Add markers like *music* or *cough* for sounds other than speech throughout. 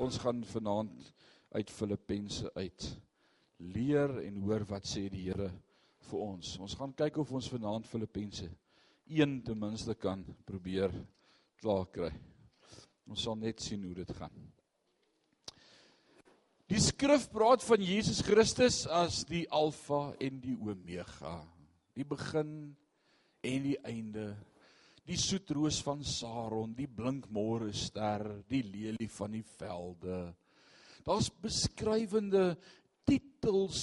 Ons gaan vanaand uit Filippense uit leer en hoor wat sê die Here vir ons. Ons gaan kyk of ons vanaand Filippense 1 ten minste kan probeer klaar kry. Ons sal net sien hoe dit gaan. Die skrif praat van Jesus Christus as die alfa en die omega, die begin en die einde, die soetroos van Saron, die blinkmôre ster, die lelie van die velde. Daar's beskrywende titels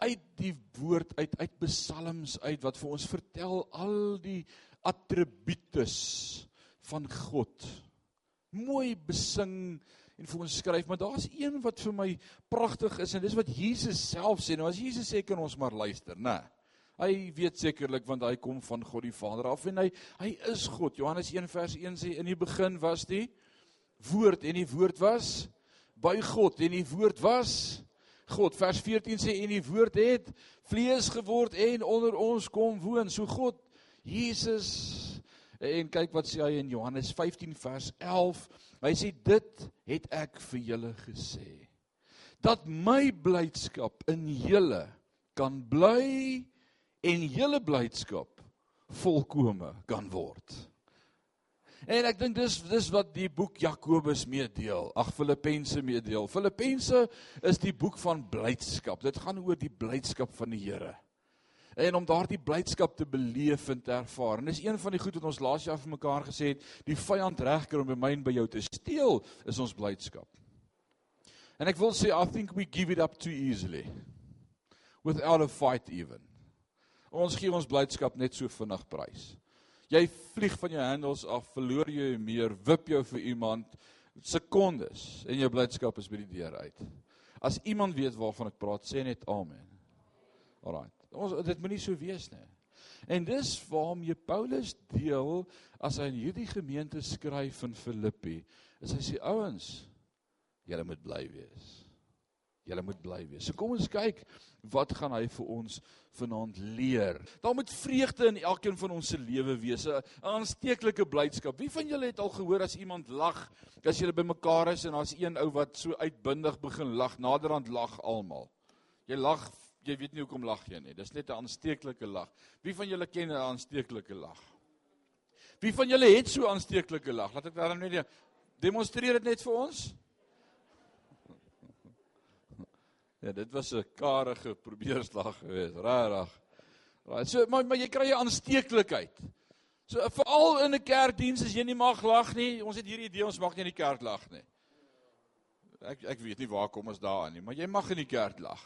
uit die woord uit uit psalms uit wat vir ons vertel al die attributes van God. Mooi besing en vir ons skryf, maar daar's een wat vir my pragtig is en dis wat Jesus self sê. Nou as Jesus sê kan ons maar luister, né? Hy weet sekerlik want hy kom van God die Vader af en hy hy is God. Johannes 1 vers 1 sê in die begin was die woord en die woord was by God en die woord was God. Vers 14 sê en die woord het vlees geword en onder ons kom woon. So God Jesus en kyk wat sê hy in Johannes 15 vers 11. Hy sê dit het ek vir julle gesê. Dat my blydskap in julle kan bly en julle blydskap volkome kan word. En ek dink dis dis wat die boek Jakobus meedeel. Ag Filippense meedeel. Filippense is die boek van blydskap. Dit gaan oor die blydskap van die Here. En om daardie blydskap te beleef en te ervaar. En dis een van die goed wat ons laas jaar vir mekaar gesê het, die vyand regker om by my en by jou te steel, is ons blydskap. En ek wil sê I think we give it up too easily. Without a fight even. Ons gee ons blydskap net so vinnig prys. Jy vlieg van jou handles af, verloor jy meer, wip jou vir iemand sekondes en jou blydskap is by die deur uit. As iemand weet waarvan ek praat, sê net amen. Alraai. Ons dit moenie so wees nie. En dis waarom jy Paulus deel as hy in hierdie gemeente skryf in Filippi, is hy sê ouens, julle moet bly wees. Julle moet bly wees. So kom ons kyk wat gaan hy vir ons vanaand leer. Daar moet vreugde in elkeen van ons se lewe wees, 'n aansteeklike blydskap. Wie van julle het al gehoor as iemand lag, as julle bymekaar is en daar's een ou wat so uitbundig begin lag, naderhand lag almal. Jy lag, jy weet nie hoekom lag jy nie. Dis net 'n aansteeklike lag. Wie van julle ken 'n aansteeklike lag? Wie van julle het so aansteeklike lag? Laat ek daarom net demonstreer dit net vir ons. Ja, dit was 'n karige probeerslag geweest, regtig. Right, so maar maar jy kry 'n aansteeklikheid. So veral in 'n kerkdiens as jy nie mag lag nie. Ons het hierdie idee ons mag nie in die kerk lag nie. Ek ek weet nie waar kom ons daaraan nie, maar jy mag in die kerk lag.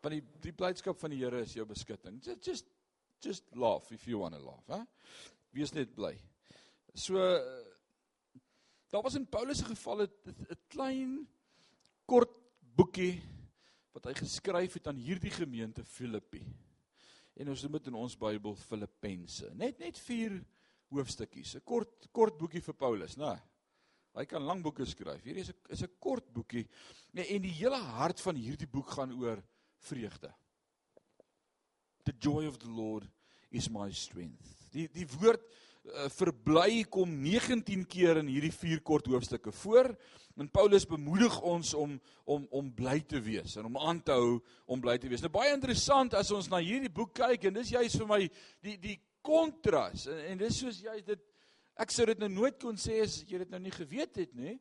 Want die die blydskap van die Here is jou beskutting. Just just just laugh if you want to laugh, hè? Wees net bly. So daar was in Paulus se geval 'n klein kort boekie wat hy geskryf het aan hierdie gemeente Filippi. En ons noem dit in ons Bybel Filippense. Net net 4 hoofstukkies, 'n kort kort boekie vir Paulus, né? Hy kan lang boeke skryf. Hierdie is 'n is 'n kort boekie. Nee, en die hele hart van hierdie boek gaan oor vreugde. The joy of the Lord is my strength. Die die woord uh, verbly kom 19 keer in hierdie vier kort hoofstukke voor. En Paulus bemoedig ons om om om bly te wees en om aan te hou om bly te wees. Nou baie interessant as ons na hierdie boek kyk en dis juist vir my die die kontras en, en dis soos jy dit ek sou dit nou nooit kon sê as jy dit nou nie geweet het nie.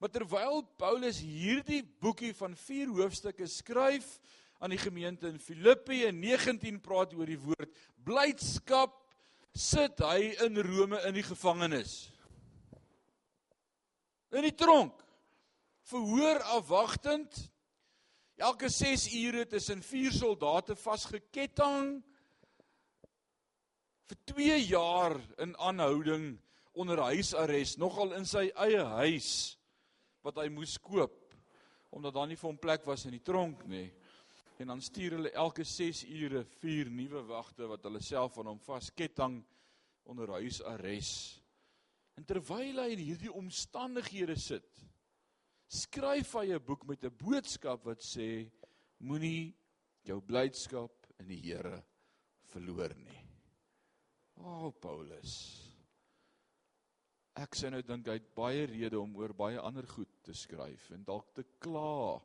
Maar terwyl Paulus hierdie boekie van 4 hoofstukke skryf aan die gemeente in Filippi en 19 praat oor die woord blydskap sit hy in Rome in die gevangenis. In die tronk. Verhoor afwagtend. Elke 6 ure tussen vier soldate vasgeketting vir 2 jaar in aanhouding onder huisarrest, nogal in sy eie huis wat hy moes koop omdat daar nie vir hom plek was in die tronk nie en dan stuur hulle elke 6 ure vier nuwe wagte wat hulle self aan hom vasketting onder huisarrest. En terwyl hy in hierdie omstandighede sit, skryf hy 'n boek met 'n boodskap wat sê moenie jou blydskap in die Here verloor nie. O oh, Paulus. ek sê nou dink hy het baie redes om oor baie ander goed te skryf en dalk te kla.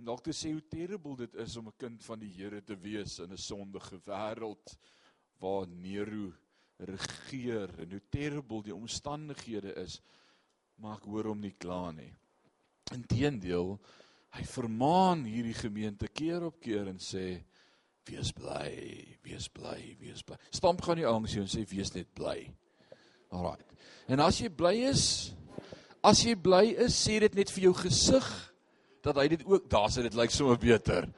En dalk te sê hoe terrible dit is om 'n kind van die Here te wees in 'n sondige wêreld waar Nero regeer en hoe terrible die omstandighede is. Maar ek hoor hom nie kla nie. Inteendeel, hy vermaan hierdie gemeente keer op keer en sê wees bly, wees bly, wees bly. Stamp gaan nie angs jou en sê wees net bly. Alraai. En as jy bly is, as jy bly is, sê dit net vir jou gesig dat hy dit ook, daar sê dit lyk sommer beter.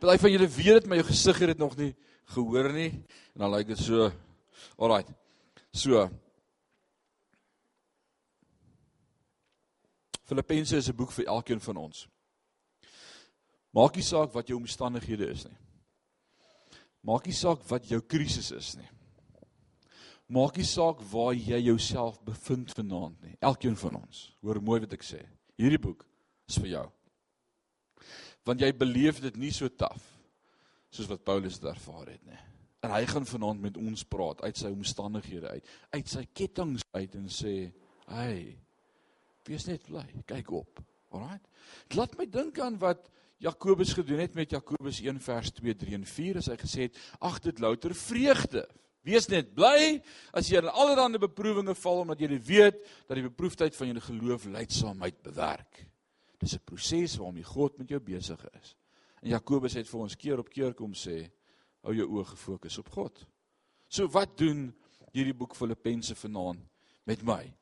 Party van julle weet dit, maar jou gesig het dit nog nie gehoor nie en dan lyk dit so. Alraai. So. Filippense is 'n boek vir elkeen van ons. Maak nie saak wat jou omstandighede is nie. Maak nie saak wat jou krisis is nie. Maak nie saak waar jy jouself bevind vanaand nie. Elkeen van ons. Hoor mooi wat ek sê. Hierdie boek is vir jou. Want jy beleef dit nie so taaf soos wat Paulus dit ervaar het nie. En hy gaan vanaand met ons praat uit sy omstandighede uit, uit sy kettinge uit en sê, "Hey, wees net bly. Kyk op." Alraai. Dit laat my dink aan wat Jakobus gedoen het met Jakobus 1 vers 2, 3 en 4 as hy gesê het: "Ag dit louter vreugde Wees net bly as jy in allerlei beproewinge val omdat jy weet dat die beproefdheid van jou geloof leidsaamheid bewerk. Dis 'n proses waarmee God met jou besig is. En Jakobus het vir ons keer op keer kom sê, hou jou oë gefokus op God. So wat doen hierdie boek Filippense vanaand met my?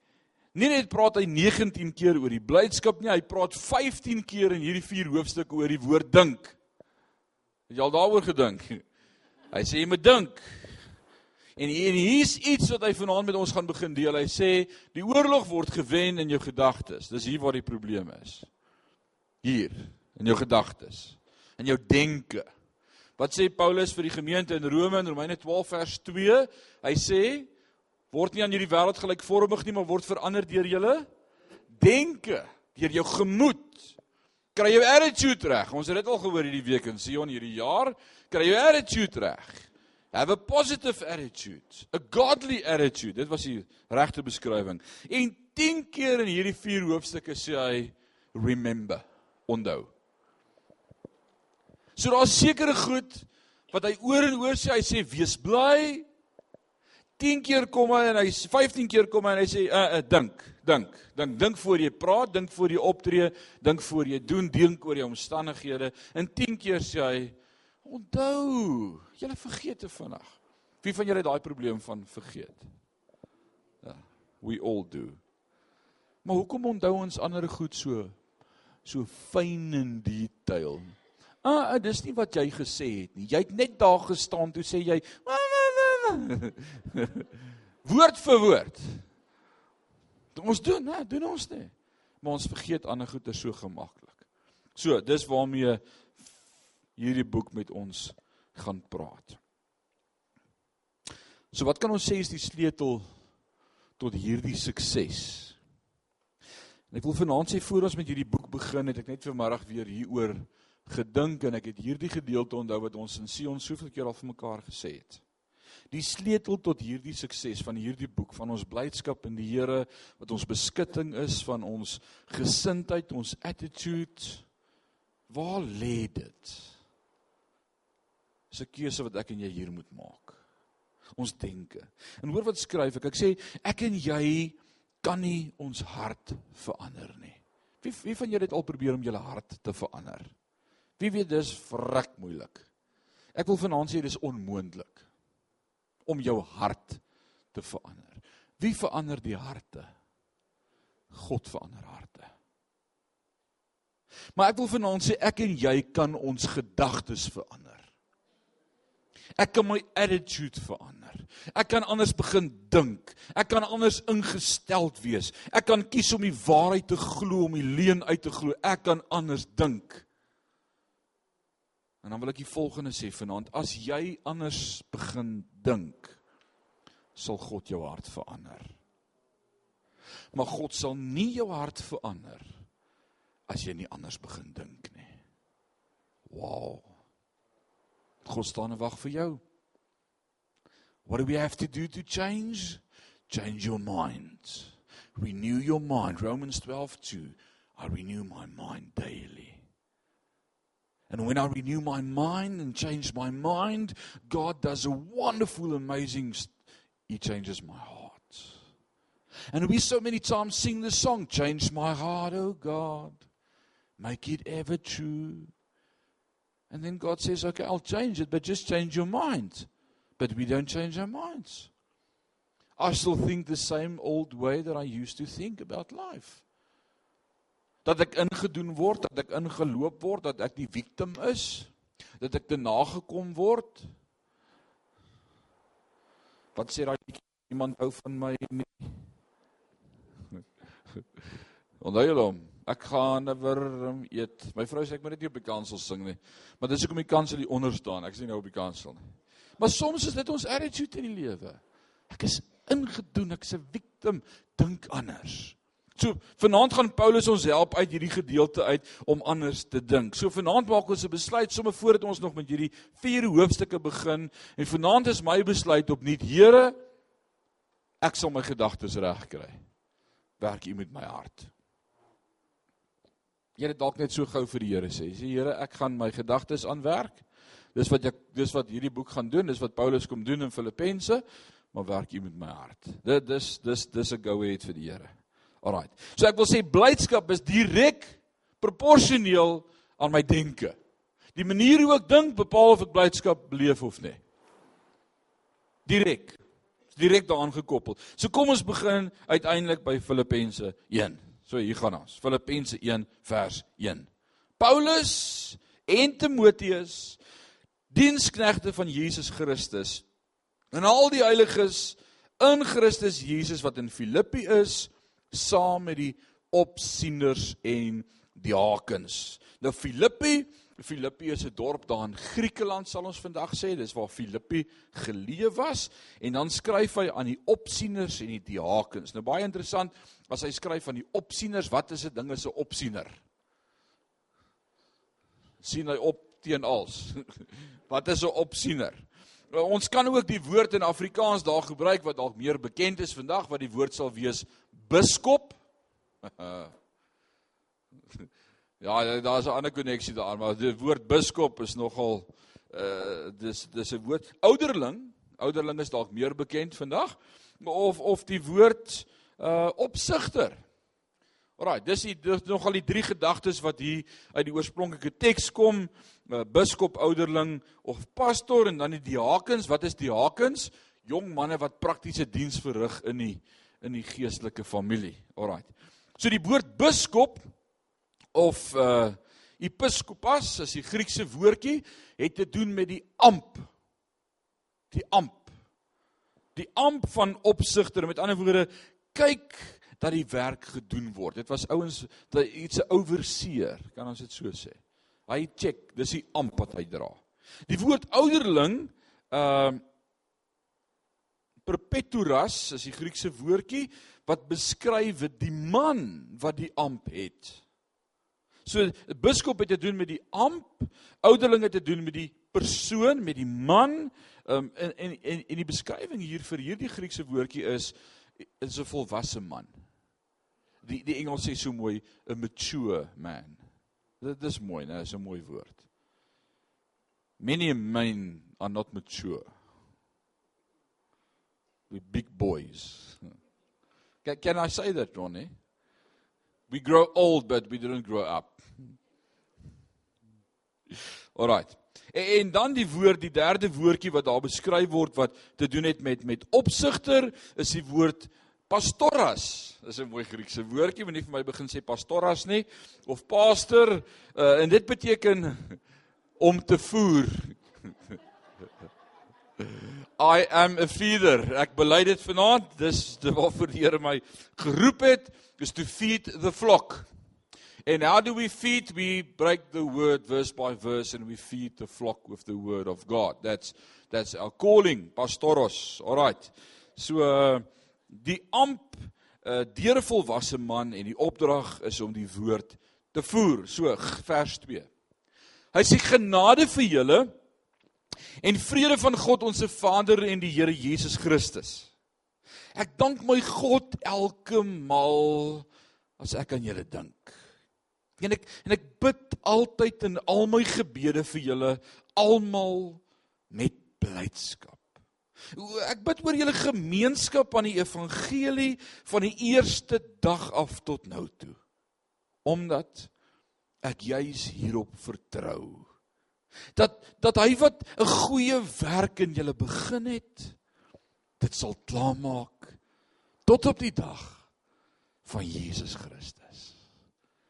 Nie net praat hy 19 keer oor die blydskap nie, hy praat 15 keer in hierdie vier hoofstukke oor die woord dink. Het jy al daaroor gedink? Hy sê jy moet dink. En hier's iets wat hy vanaand met ons gaan begin deel. Hy sê die oorlog word gewen in jou gedagtes. Dis hier waar die probleem is. Hier in jou gedagtes. In jou denke. Wat sê Paulus vir die gemeente in Rome in Romeine 12 vers 2? Hy sê word nie aan hierdie wêreld gelykvormig nie, maar word verander deur julle denke, deur jou gemoed. Kry jou attitude reg. Ons het dit al gehoor hierdie week in Sion hierdie jaar. Kry jou attitude reg. Have a positive attitude, a godly attitude. Dit was die regte beskrywing. En 10 keer in hierdie vier hoofstukke sê hy remember, onthou. So daar's sekere goed wat hy oor en oor sê, hy sê wees bly. 10 keer kom hy en hy 15 keer kom hy en hy sê uh, uh dink, dink, dink, dink voor jy praat, dink voor jy optree, dink voor jy doen, dink oor jou omstandighede. En 10 keer sê hy Onthou, julle vergeet te vinnig. Wie van julle het daai probleem van vergeet? Ja, we all do. Maar hoekom onthou ons ander goed so so fyn in detail? Ah, dis nie wat jy gesê het nie. Jy het net daar gestaan toe sê jy *laughs* woord vir woord. Ons doen, hè, doen ons nie. Maar ons vergeet ander goeie so gemaklik. So, dis waarmee hierdie boek met ons gaan praat. So wat kan ons sê is die sleutel tot hierdie sukses? En ek wil vanaand sê voor ons met hierdie boek begin, het ek net vanmiddag weer hieroor gedink en ek het hierdie gedeelte onthou wat ons in Sion soveel keer al vir mekaar gesê het. Die sleutel tot hierdie sukses van hierdie boek van ons blydskap in die Here wat ons beskutting is van ons gesindheid, ons attitude, waar lê dit? is 'n keuse wat ek en jy hier moet maak. Ons denke. En hoor wat skryf ek? Ek sê ek en jy kan nie ons hart verander nie. Wie wie van julle het al probeer om julle hart te verander? Wie weet dis vrek moeilik. Ek wil vanaand sê dis onmoontlik om jou hart te verander. Wie verander die harte? God verander harte. Maar ek wil vanaand sê ek en jy kan ons gedagtes verander. Ek kan my attitude verander. Ek kan anders begin dink. Ek kan anders ingesteld wees. Ek kan kies om die waarheid te glo, om die leuen uit te glo. Ek kan anders dink. En dan wil ek die volgende sê vanaand, as jy anders begin dink, sal God jou hart verander. Maar God sal nie jou hart verander as jy nie anders begin dink nie. Wow. God staan en wag vir jou. What do we have to do to change? Change your mind. renew your mind. Romans 12:2. I renew my mind daily. And when I renew my mind and change my mind, God does a wonderful, amazing, He changes my heart. And we so many times sing the song, Change my heart, oh God, make it ever true. And then God says, Okay, I'll change it, but just change your mind. But we don't change our minds. I still think the same old way that I used to think about life. Dat ek ingedoen word, dat ek ingeloop word, dat ek die victim is, dat ek te nagekom word. Wat sê daai iemand hou van my nie? *laughs* Onthou julle hom? Ek gaan 'n wurm eet. My vrou sê ek moet net nie op die kansel sing nie. Maar dis hoekom die kansel hier onder staan. Ek sien nou op die kansel nie. Maar soms is dit ons attitude in die lewe. Ek is ingedoen, ek's 'n victim, dink anders. So vanaand gaan Paulus ons help uit hierdie gedeelte uit om anders te dink. So vanaand maak ons 'n besluit sommer voordat ons nog met hierdie vier hoofstukke begin en vanaand is my besluit opnuut Here ek sal my gedagtes regkry. Werk U met my hart. Het dalk net so gou vir die Here sê. Sê Here, ek gaan my gedagtes aanwerk. Dis wat ek dis wat hierdie boek gaan doen, dis wat Paulus kom doen in Filippense, maar werk U met my hart. Dit dis dis dis 'n go ahead vir die Here. Alraai. So ek wil sê blydskap is direk proporsioneel aan my denke. Die manier hoe ek dink bepaal of ek blydskap beleef of nie. Direk. Direk daaraan gekoppel. So kom ons begin uiteindelik by Filippense 1. So hier gaan ons. Filippense 1 vers 1. Paulus en Timoteus diensknegte van Jesus Christus en al die heiliges in Christus Jesus wat in Filippi is saam met die opsieners en diakens. Nou Filippi, Filippi is 'n dorp daar in Griekeland sal ons vandag sê, dis waar Filippi geleef was en dan skryf hy aan die opsieners en die diakens. Nou baie interessant, as hy skryf aan die opsieners, wat is 'n ding is 'n opsiener? sien hy op teen als. *laughs* Wat is 'n opsiener? Ons kan ook die woord in Afrikaans daar gebruik wat dalk meer bekend is vandag wat die woord sal wees biskop. *laughs* ja, daar's 'n ander koneksie daar, maar die woord biskop is nogal uh dis dis 'n woord ouderling. Ouderling is dalk meer bekend vandag of of die woord uh opsigter. Alraai, dis die dis nogal die drie gedagtes wat hier uit die oorspronklike teks kom, uh, biskop, ouderling of pastor en dan die diakens. Wat is diakens? Jong manne wat praktiese diens verrig in die in die geestelike familie. Alraai. So die woord biskop of uh episkopas, is die Griekse woordjie, het te doen met die amp. Die amp. Die amp van opsigter. Met ander woorde, kyk dat die werk gedoen word. Dit was ouens dat iets 'n overseer, kan ons dit so sê. Hy check, dis die amp wat hy dra. Die woord ouderling, ehm uh, perpeturas is die Griekse woordjie wat beskryf die man wat die amp het. So biskop het te doen met die amp, ouderling het te doen met die persoon, met die man. Um, en en en die beskrywing hier vir hierdie Griekse woordjie is is 'n volwasse man die die Engels sê so mooi 'n mature man. Dit is mooi, né? Dis 'n mooi woord. Many men are not mature. We big boys. Can, can I say that, Ronnie? We grow old but we don't grow up. *laughs* Alright. En, en dan die woord, die derde woordjie wat daar beskryf word wat te doen het met met opsigter, is die woord pastoras. Dis 'n mooi Griekse woordjie, moenie vir my begin sê pastoras nie of pastor uh, en dit beteken om te voer. *laughs* I am a feeder. Ek bely dit vanaand. Dis waarvoor die Here my geroep het, is to feed the flock. And how do we feed? We break the word verse by verse and we feed the flock with the word of God. That's that's our calling, pastoros. All right. So uh die amp uh, deur 'n volwasse man en die opdrag is om die woord te voer. So vers 2. Hy sê genade vir julle en vrede van God ons se Vader en die Here Jesus Christus. Ek dank my God elke maal as ek aan julle dink. En ek en ek bid altyd in al my gebede vir julle almal met blydskap. Ek bid oor julle gemeenskap aan die evangelie van die eerste dag af tot nou toe. Omdat ek juis hierop vertrou. Dat dat hy wat 'n goeie werk in julle begin het, dit sal klaarmaak tot op die dag van Jesus Christus.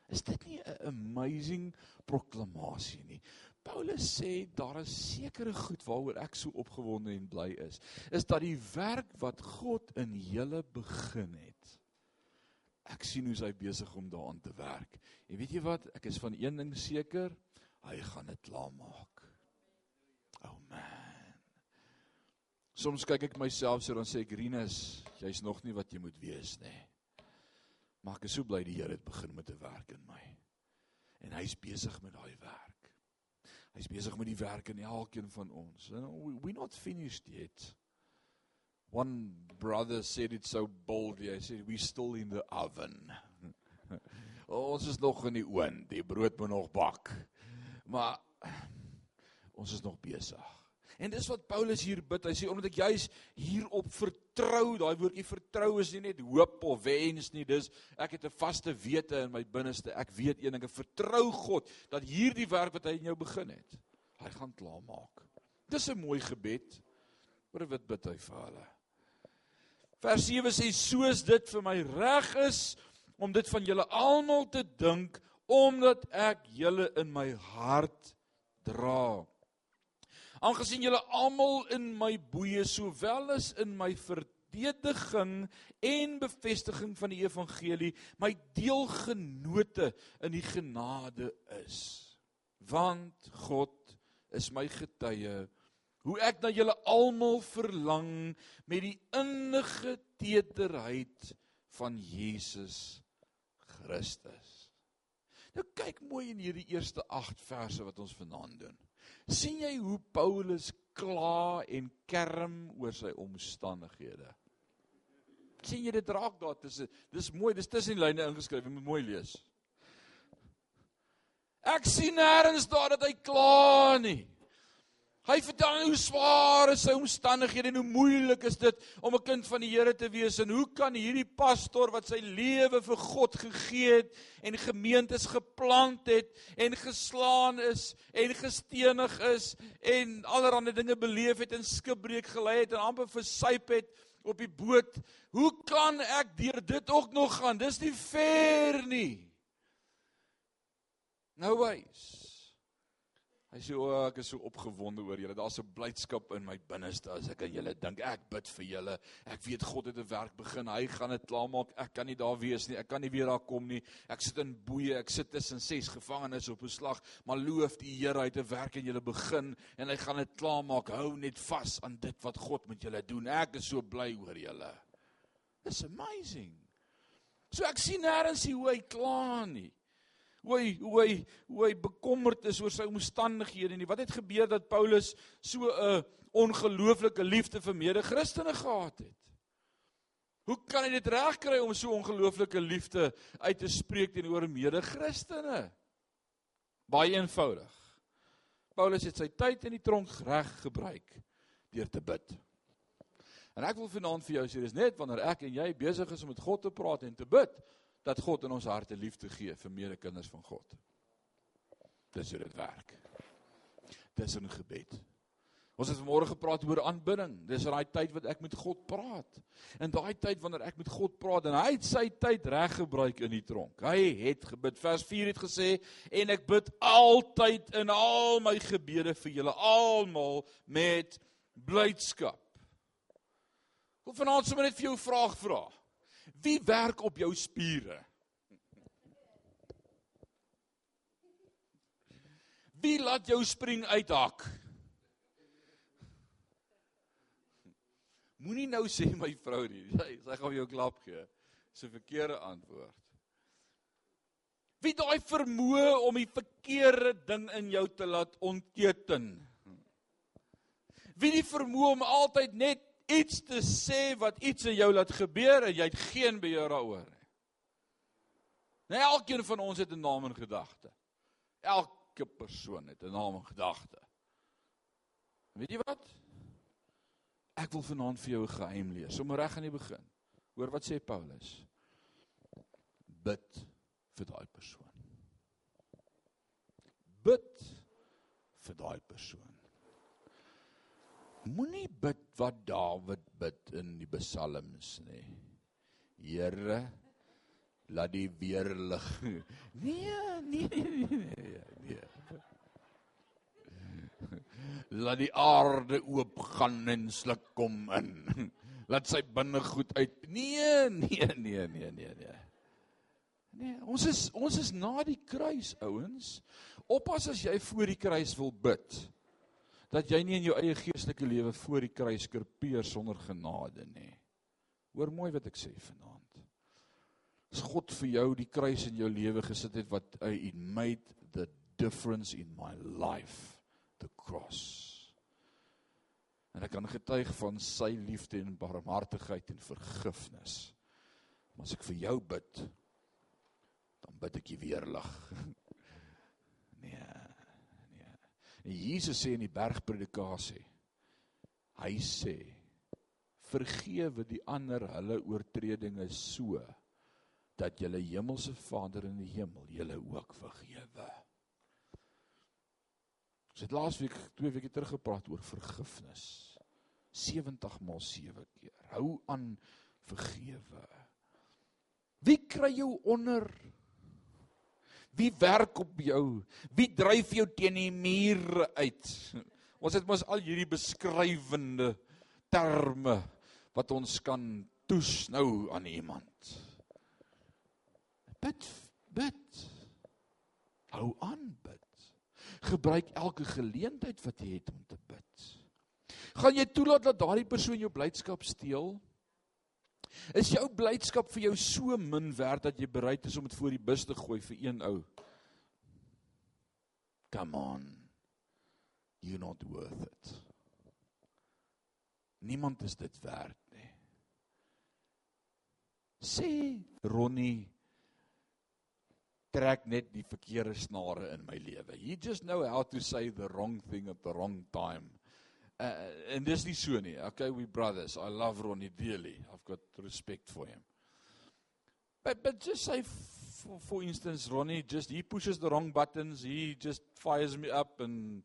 Is dit nie 'n amazing proklamasie nie? Paulus sê daar is sekere goed waaroor ek so opgewonde en bly is, is dat die werk wat God in julle begin het. Ek sien hoe hy besig om daaraan te werk. En weet jy wat? Ek is van een ding seker, hy gaan dit klaarmaak. Oh man. Soms kyk ek myself so dan sê ek Rinus, jy's nog nie wat jy moet wees nie. Maar ek is so bly die Here het begin met 'n werk in my. En hy's besig met daai werk. Hy's besig met die werk in elkeen van ons. And we not finished yet. One brother said it so boldly. He said we still in the oven. *laughs* ons is nog in die oond. Die brood moet nog bak. Maar ons is nog besig. En dis wat Paulus hier bid. Hy sê omdat ek juis hierop vertrou, daai woordjie vertrou is nie net hoop of wens nie, dis ek het 'n vaste wete in my binneste. Ek weet een ding, ek vertrou God dat hierdie werk wat hy in jou begin het, hy gaan klaarmaak. Dis 'n mooi gebed. Wat wat bid hy vir hulle? Vers 7 sê soos dit vir my reg is om dit van julle almal te dink omdat ek julle in my hart dra aangesien julle almal in my boeye sowel as in my verdediging en bevestiging van die evangelie my deelgenote in die genade is. Want God is my getuie. Hoe ek na julle almal verlang met die innige tederheid van Jesus Christus. Nou kyk mooi in hierdie eerste 8 verse wat ons vanaand doen sien jy hoe Paulus kla en kerm oor sy omstandighede. sien jy dit raak daar tussen dis mooi dis tussen die lyne ingeskryf jy moet mooi lees. Ek sien nêrens daar dat hy kla nie. Hy vertel hoe swaar is sy omstandighede en hoe moeilik is dit om 'n kind van die Here te wees en hoe kan hierdie pastor wat sy lewe vir God gegee het en gemeentes geplant het en geslaan is en gestenig is en allerlei dinge beleef het en skipbreek gelei het en amper versuip het op die boot, hoe kan ek deur dit ook nog gaan? Dis nie fair nie. Nou wys Hy sê o, ek is so opgewonde oor julle. Daar's 'n blydskap in my binneste as ek aan julle dink. Ek bid vir julle. Ek weet God het 'n werk begin. Hy gaan dit klaarmaak. Ek kan nie daar wees nie. Ek kan nie weer daar kom nie. Ek sit in boeye. Ek sit tussen ses gevangenes op 'n slag. Maar loof die Here, hy het 'n werk in julle begin en hy gaan dit klaarmaak. Hou net vas aan dit wat God met julle doen. Ek is so bly oor julle. It's amazing. So ek sien nêrens hoe hy kla nie hoe hy hoe hy hoe hy bekommerd is oor sy omstandighede nie. Wat het gebeur dat Paulus so 'n ongelooflike liefde vir mede-Christene gehad het? Hoe kan hy dit regkry om so ongelooflike liefde uit te spreek teenoor mede-Christene? Baie eenvoudig. Paulus het sy tyd in die tronk reg gebruik deur te bid. En ek wil vanaand vir jou sê dis net wanneer ek en jy besig is om met God te praat en te bid, dat God in ons harte liefde gee vir medekinders van God. Dis hoe dit werk. Dis 'n gebed. Ons het vanmôre gepraat oor aanbidding. Dis daai tyd wat ek met God praat. En daai tyd wanneer ek met God praat en hy het sy tyd reg gebruik in die tronk. Hy het gebid. Vers 4 het gesê en ek bid altyd in al my gebede vir julle almal met blydskap. Ek wil vanaand sommer net vir jou 'n vraag vra. Wie werk op jou spiere? Wie laat jou spring uithak? Moenie nou sê my vrou nie. *laughs* Sy sy gaan jou klap gee. Dis 'n verkeerde antwoord. Wie daai vermoë om die verkeerde ding in jou te laat ontketen? Wie die vermoë om altyd net iets te sê wat iets in jou laat gebeur en jy het geen beheer daaroor nie. Nou elkeen van ons het 'n naam en gedagte. Elke persoon het 'n naam en gedagte. Weet jy wat? Ek wil vanaand vir jou 'n geheim lees, sommer reg aan die begin. Hoor wat sê Paulus? Bid vir daai persoon. Bid vir daai persoon. Moenie bid wat Dawid bid in die psalms nie. Here, laat die weerlig. *laughs* Nee, nee, nee, nee. nee. Laat die aarde oop gaan en sluk kom in. Laat sy binnegoed uit. Nee, nee, nee, nee, nee, nee. Nee, ons is ons is na die kruis, ouens. Oppas as jy voor die kruis wil bid dat jy nie in jou eie geestelike lewe voor die kruis skerpeer sonder genade nie. Hoor mooi wat ek sê vanaand. As God vir jou die kruis in jou lewe gesit het wat hy it made the difference in my life, the cross. En ek kan getuig van sy liefde en barmhartigheid en vergifnis. Maar as ek vir jou bid, dan bid ek jy weer lag. *laughs* En Jesus sê in die bergpredikasie hy sê vergewe die ander hulle oortredinge so dat julle hemelse Vader in die hemel julle ook vergewe. Ons het laasweek twee weke terug gepraat oor vergifnis. 70 maal 7 keer. Hou aan vergewe. Wie kry jou onder Wie werk op jou? Wie dryf jou teen die muur uit? Ons het mos al hierdie beskrywende terme wat ons kan toesnou aan iemand. Bid, bid. Hou aan bid. Gebruik elke geleentheid wat jy het om te bid. Gaan jy toelaat dat daardie persoon jou blydskap steel? Is jou blydskap vir jou so min werd dat jy bereid is om dit voor die bus te gooi vir een ou? Come on. You're not worth it. Niemand is dit werd nie. Sê Ronnie trek net die verkeerde snare in my lewe. He just know how to say the wrong thing at the wrong time. Uh, en dis nie so nie. Okay, we brothers. I love Ronnie dearly. I've got respect for him. But but just say for, for instance Ronnie just he pushes the wrong buttons. He just fires me up and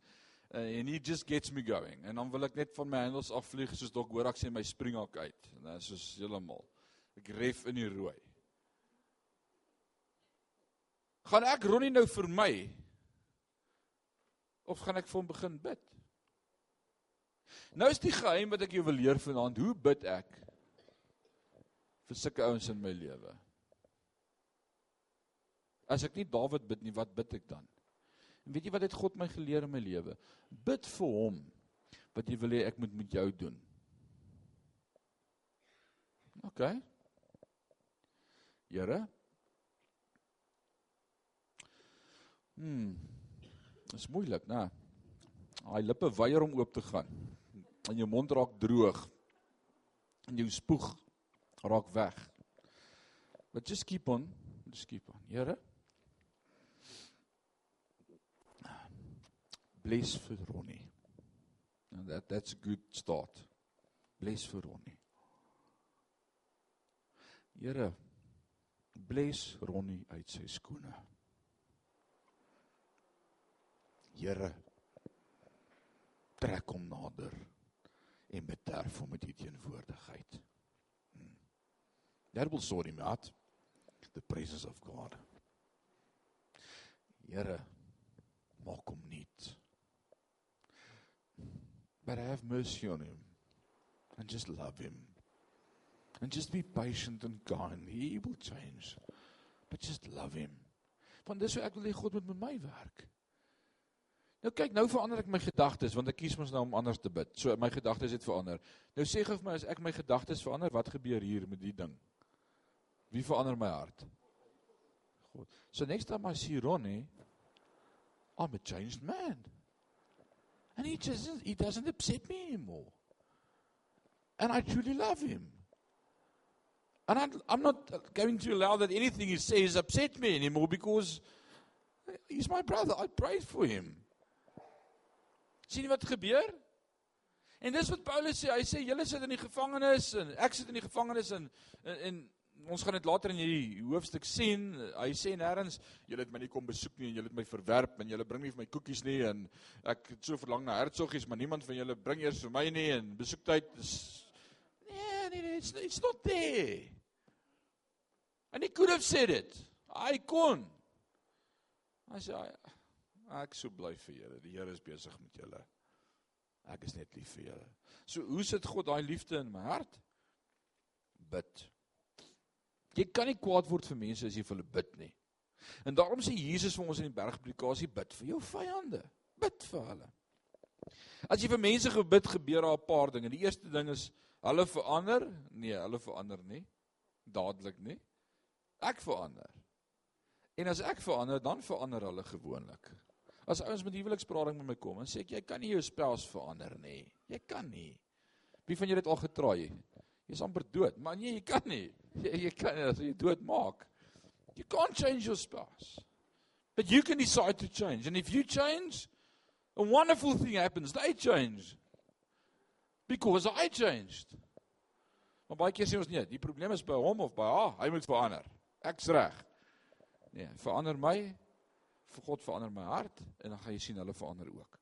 uh, and he just gets me going. En dan wil ek net van my handles afvlieg soos dok hoor ek sê my springhok uit. En dit is soos heeltemal. Ek ref in die rooi. Gaan ek Ronnie nou vir my of gaan ek vir hom begin bid? Nou is die geheim wat ek jou wil leer vanaand, hoe bid ek vir sulke ouens in my lewe? As ek nie Dawid bid nie, wat bid ek dan? En weet jy wat het God my geleer in my lewe? Bid vir hom wat jy wil hê ek moet met jou doen. OK. Here. Hmm. Dit is moeilik, né? Daai lippe weier om oop te gaan en jou mond raak droog en jou spoeg raak weg. But just keep on, just keep on. Here. Bless vir Ronnie. And that that's a good start. Bless vir Ronnie. Here. Bless Ronnie uit sy skoene. Here. Trek hom nader en bederf hom met u teenwoordigheid. Hmm. That will sort him out. The presence of God. Here, maak hom nuut. But have mercy on him and just love him. And just be patient and kind. He will change. But just love him. Want dis hoe ek wil hê God moet met my werk. Nou kyk, nou verander ek my gedagtes want ek kies mos nou om anders te bid. So my gedagtes het verander. Nou sê gou vir my as ek my gedagtes verander, wat gebeur hier met die ding? Wie verander my hart? God. So next time I see Ronnie, I'm a changed man. And he just he doesn't upset me anymore. and I truly love him. And I'm, I'm not going to allow that anything he says upset me anymore because he's my brother. I pray for him. Sien jy wat gebeur? En dis wat Paulus sê, hy sê julle sit in die gevangenis en ek sit in die gevangenis en en, en ons gaan dit later in hierdie hoofstuk sien. Hy sê nêrens julle het my nie kom besoek nie en julle het my verwerp en julle bring nie vir my koekies nie en ek het so verlang na hertsoggies, maar niemand van julle bring eers vir my nie en besoektyd is nee, nee, nee, it's, it's not there. And he could have said it. Hy kon. Hy sê ek so bly vir julle. Die Here is besig met julle. Ek is net lief vir julle. So hoe sit God daai liefde in my hart? Bid. Jy kan nie kwaad word vir mense as jy vir hulle bid nie. En daarom sê Jesus vir ons in die bergpredikasie bid vir jou vyande. Bid vir hulle. As jy vir mense gebid gebeur daar 'n paar dinge. Die eerste ding is hulle verander? Nee, hulle verander nie. Dadelik nie. Ek verander. En as ek verander, dan verander hulle gewoonlik. As ouens met huweliksprating met my kom en sê ek jy kan nie jou spouse verander nie. Jy kan nie. Wie van julle het al getraai? Jy's amper dood, maar nee, jy kan nie. *laughs* Jy, jy kan nie as jy dood maak. You can't change your spouse. But you can decide to change. And if you change, a wonderful thing happens. They change. Because I changed. Maar baie keer sê ons nee, die probleem is by hom of by haar. Hy moet verander. Ek's reg. Nee, verander my God verander my hart en dan gaan jy sien hulle verander ook.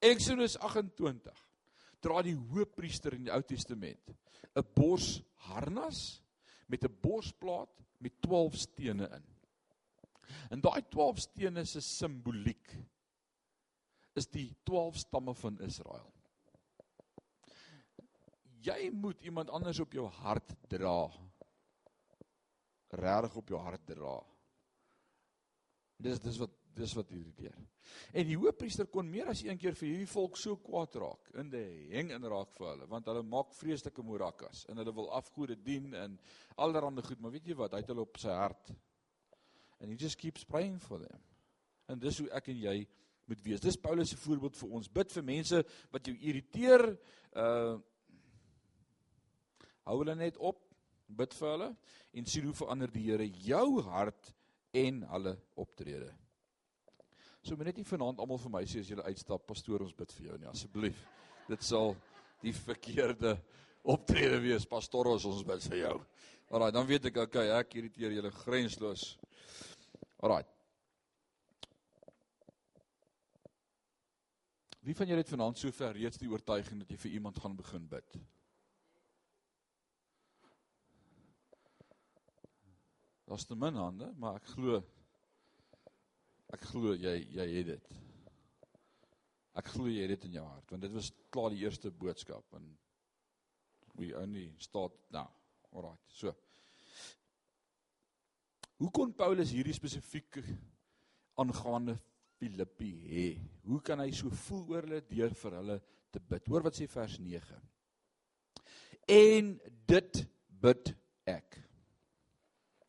Exodus 28 dra die hoofpriester in die Ou Testament 'n borsharnas met 'n borsplaat met 12 stene in. En daai 12 stene se simboliek is die 12 stamme van Israel. Jy moet iemand anders op jou hart dra. Regtig op jou hart dra. Dis dis wat dis wat irriteer. En die hoofpriester kon meer as een keer vir hierdie volk so kwaad raak in die heng in raak vir hulle want hulle maak vreeslike morakas en hulle wil afgode dien en allerlei goed, maar weet jy wat, hy het hulle op sy hart. And he just keeps praying for them. En dis hoe ek en jy moet wees. Dis Paulus se voorbeeld vir ons. Bid vir mense wat jou irriteer. Uh hou hulle net op. Bid vir hulle en sien hoe verander die Here jou hart en hulle optrede. So moet net nie vanaand almal vir my sê as jy uitstap, pastoor, ons bid vir jou nie asseblief. Dit sal die verkeerde optrede wees, pastoor, ons bid vir jou. Alraai, dan weet ek okay, ek irriteer julle grensloos. Alraai. Wie van julle het vanaand sover reeds die oortuiging dat jy vir iemand gaan begin bid? Daar's te min hande, maar ek glo ek glo jy jy het dit. Ek glo jy het dit in jou hart want dit was klaar die eerste boodskap en we only start now. Alright. So. Hoe kon Paulus hierdie spesifiek aangaande Filippi hê? Hoe kan hy so voel oor hulle deur vir hulle te bid? Hoor wat sê vers 9. En dit bid ek.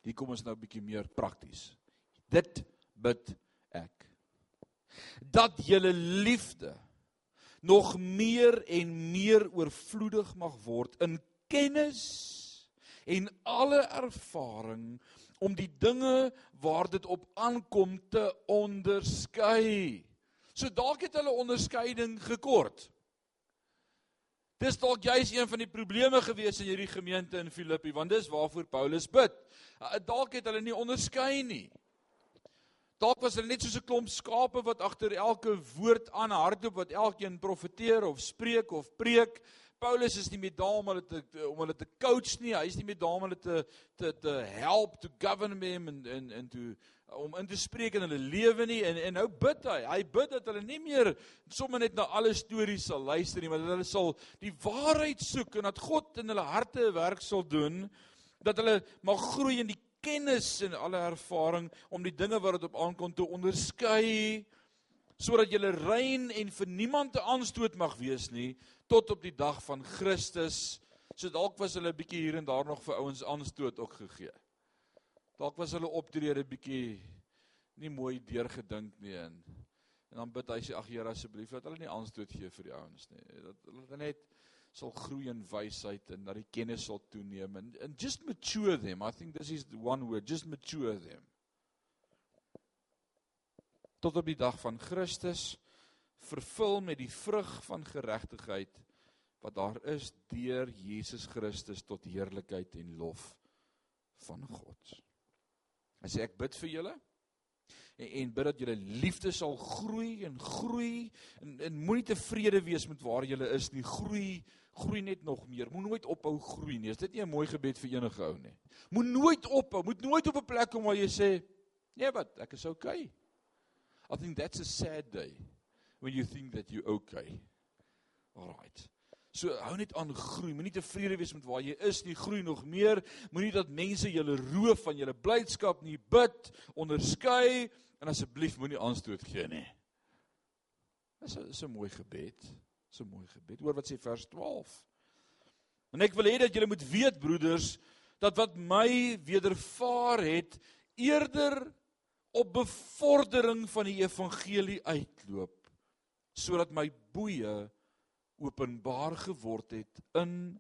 Hier kom ons nou 'n bietjie meer prakties. Dit bid ek. Dat julle liefde nog meer en meer oorvloedig mag word in kennis en alle ervaring om die dinge waar dit op aankom te onderskei. So dalk het hulle onderskeiding gekort. Dis dalk juis een van die probleme gewees in hierdie gemeente in Filippi, want dis waarvoor Paulus bid. Dalk het hulle nie onderskei nie. Dalk was hulle net soos 'n klomp skape wat agter elke woord aan hardloop wat elkeen profeteer of spreek of preek. Paulus is nie met daar om hulle te om hulle te coach nie. Hy is nie met daar om hulle te te te help to govern them and and and to om in te spreek in hulle lewe nie en en nou bid hy. Hy bid dat hulle nie meer sommer net na alle stories sal luister nie, maar dat hulle sal die waarheid soek en dat God in hulle harte 'n werk sal doen dat hulle mag groei in die kennis en alle ervaring om die dinge wat dit op aankom te onderskei sodat jy rein en vir niemand te aanstoot mag wees nie tot op die dag van Christus. So dalk was hulle 'n bietjie hier en daar nog vir ouens aanstoot ook gegee. Dalk was hulle optrede bietjie nie mooi deurgedink nie en en dan bid hy sê ag Here asseblief dat hulle nie aanstoot gee vir die ouens nie. Dat hulle net sal groei in wysheid en dat die kennis sal toeneem and, and just mature them. I think this is the one word, just mature them. Tot op die dag van Christus vervul met die vrug van geregtigheid wat daar is deur Jesus Christus tot heerlikheid en lof van God. Hy sê ek bid vir julle en, en bid dat julle liefde sal groei en groei en, en moenie tevrede wees met waar julle is nie. Groei, groei net nog meer. Moet nooit ophou groei nie. Is dit nie 'n mooi gebed vir enige ou nie? Moet nooit ophou, moet nooit op 'n plek kom waar jy sê, "Nee, wat, ek is okay." I think that's a sad day when you think that you okay. All right. So hou net aan groei. Moenie tevrede wees met waar jy is nie. Groei nog meer. Moenie dat mense julle roof van julle blydskap nie. Bid, onderskei en asseblief moenie aanstoot gee nie. Dis 'n is 'n mooi gebed. Dis 'n mooi gebed. Hoor wat sê vers 12. En ek wil hê dat julle moet weet broeders dat wat my wedervaar het eerder op bevordering van die evangelie uitloop sodat my boeye openbaar geword het in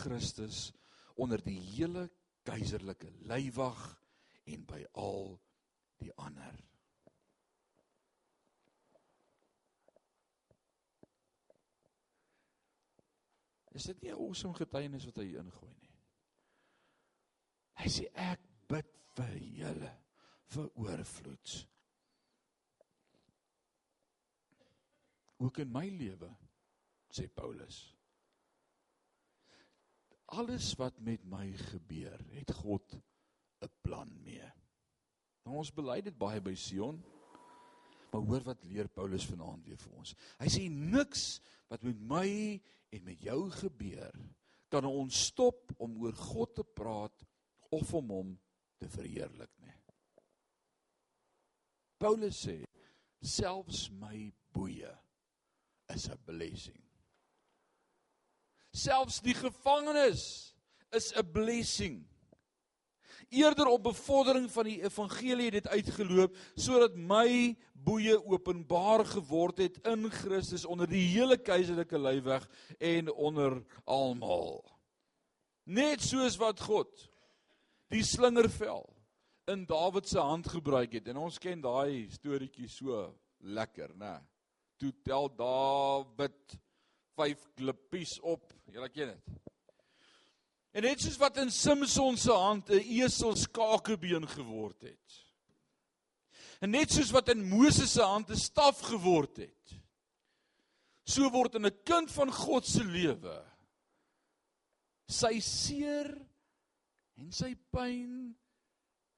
Christus onder die hele keiserlike leiwag en by al die ander. Is dit nie 'n awesome getuienis wat hy ingooi nie? Hy sê ek bid vir julle vir oorvloed. Ook in my lewe sê Paulus. Alles wat met my gebeur, het God 'n plan mee. Nou ons bely dit baie by Sion. Maar hoor wat leer Paulus vanaand weer vir ons. Hy sê niks wat met my en met jou gebeur kan ons stop om oor God te praat of om hom te verheerlik nie. Paulus sê selfs my boeye is 'n blessing. Selfs die gevangenis is 'n blessing. Eerder op bevordering van die evangelie het dit uitgeloop sodat my boeye openbaar geword het in Christus onder die hele keiserlike leiweg en onder almal. Net soos wat God die slingervel in Dawid se hand gebruik het en ons ken daai storieetjie so lekker, né? Toe tel Dawid vyf klippies op. Julle ken dit. En net soos wat in Samson se hand 'n esel skakebeen geword het. En net soos wat in Moses se hand 'n staf geword het. So word in 'n kind van God se lewe sy seer en sy pyn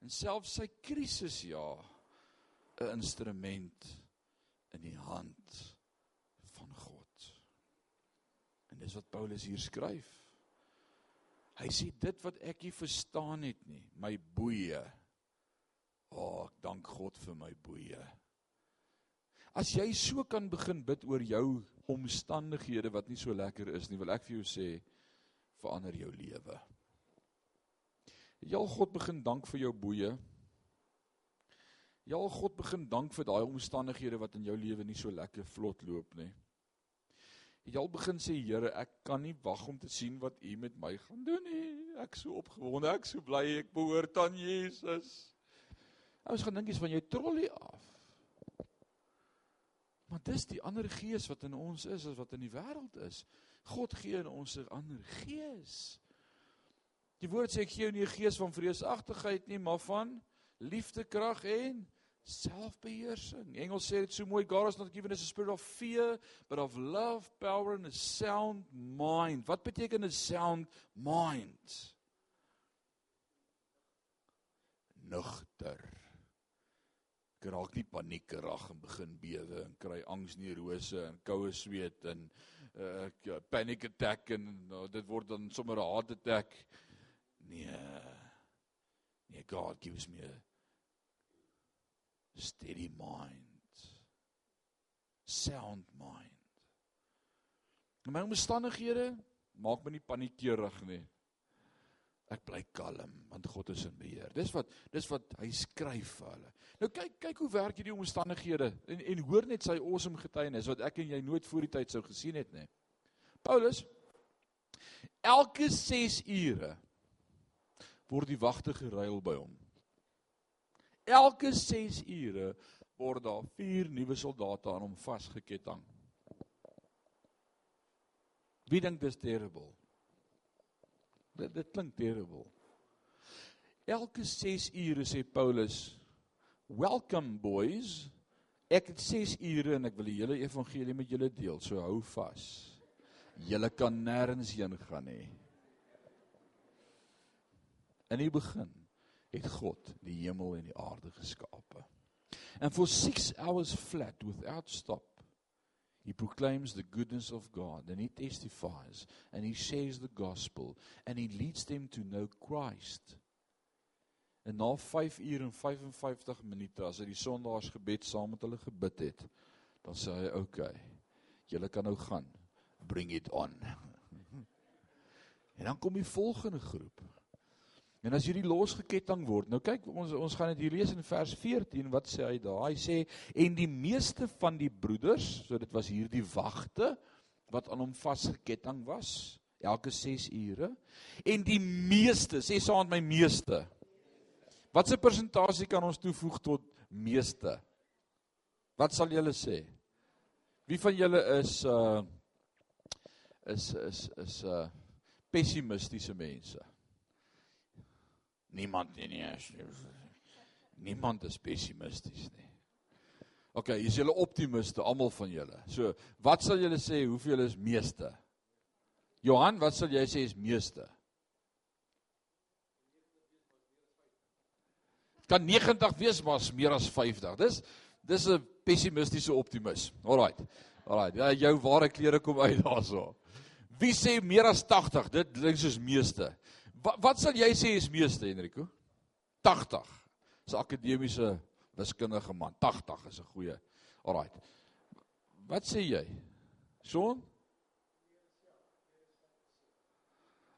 en selfs sy krisis ja 'n instrument in die hand En dis wat Paulus hier skryf. Hy sê dit wat ek nie verstaan het nie, my boeye. O, oh, ek dank God vir my boeye. As jy so kan begin bid oor jou omstandighede wat nie so lekker is nie, wil ek vir jou sê verander jou lewe. Jy al God begin dank vir jou boeye. Jy al God begin dank vir daai omstandighede wat in jou lewe nie so lekker vlot loop nie het jy al begin sê Here, ek kan nie wag om te sien wat U met my gaan doen nie. Ek so opgewonde, ek so bly ek behoort aan Jesus. Ons gaan dink jy's van jou trollie af. Maar dis die ander gees wat in ons is as wat in die wêreld is. God gee in ons 'n ander gees. Die woord sê ek gee jou nie 'n gees van vreesagtigheid nie, maar van liefde, krag en selfbeheersing. Die Engels sê dit so mooi, God has not given us a spirit of fear, but of love, power and a sound mind. Wat beteken 'n sound mind? Nugter. Ek raak nie paniekerig en begin bewe en kry angsneurose en koue sweet en uh, panic attack en uh, dit word dan sommer 'n heart attack. Nee. Nee, God gives me a steady mind. Sound mind. In my omstandighede maak my nie paniekerig nie. Ek bly kalm want God is in beheer. Dis wat dis wat hy skryf vir hulle. Nou kyk kyk hoe werk hierdie omstandighede en en hoor net sy awesome getuienis wat ek en jy nooit voor die tyd sou gesien het nie. Paulus Elke 6 ure word die wagte geruil by hom. Elke 6 ure word daar vier nuwe soldate aan hom vasgeketting. Wie dink dis terrible? Dit dit klink terrible. Elke 6 ure sê Paulus, "Welcome boys. Ek het 6 ure en ek wil die hele evangelie met julle deel, so hou vas. Julle kan nêrens heen gaan nie." In die begin het God die hemel en die aarde geskape. And for 6 hours flat without stop he proclaims the goodness of God and he testifies and he shares the gospel and he leads them to know Christ. En na 5 uur en 55 minute as hy die sondaarsgebed saam met hulle gebid het, dan sê hy, "Oké, okay, julle kan nou gaan. Bring it on." *laughs* En dan kom die volgende groep. En as hierdie losgeketting word. Nou kyk, ons ons gaan dit hier lees in vers 14. Wat sê hy daar? Hy sê en die meeste van die broeders, so dit was hierdie wagte wat aan hom vasgeketting was, elke 6 ure. En die meeste, sê saam met my meeste. Watse persentasie kan ons toevoeg tot meeste? Wat sal julle sê? Wie van julle is uh is is is uh pessimistiese mense? Niemand nie nie. Niemand is pessimisties nie. OK, is julle optimiste almal van julle? So, wat sal julle sê hoeveel is meeste? Johan, wat sal jy sê is meeste? Kan 90 wees maar is meer as 50. Dis dis 'n pessimistiese optimis. Alraight. Alraight. Ja, jou ware klere kom uit *laughs* daarso. Wie sê meer as 80? Dit klink soos meeste. Wat wat sal jy sê is meeste Enrico? 80. Dis akademiese wiskundige man. 80 is 'n goeie. Alraai. Wat sê jy? Son?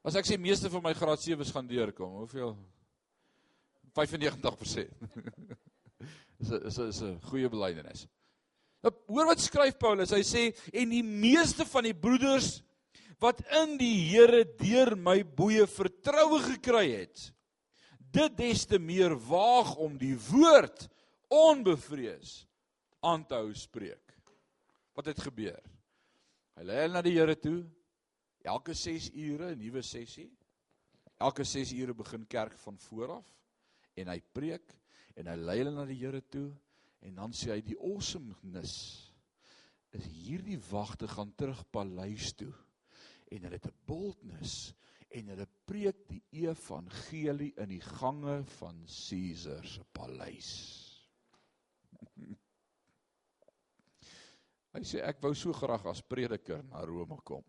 As ek sê meeste van my graad 7's gaan deurkom, hoeveel? 95%. *laughs* is 'n is 'n is 'n goeie belydenis. Nou, hoor wat skryf Paulus. Hy sê en die meeste van die broeders wat in die Here deur my boeye vertroue gekry het. Dit des te meer waag om die woord onbevrees aan te hou spreek. Wat het gebeur? Hy lê na die Here toe elke 6 ure 'n nuwe sessie. Elke 6 ure begin kerk van voor af en hy preek en hy lei hulle na die Here toe en dan sê hy die awesomeness is hierdie wagte gaan terug paleis toe en hulle het 'n boldness en hulle preek die evangelie in die gange van Caesar se paleis. *laughs* Hy sê ek wou so graag as prediker na Rome kom.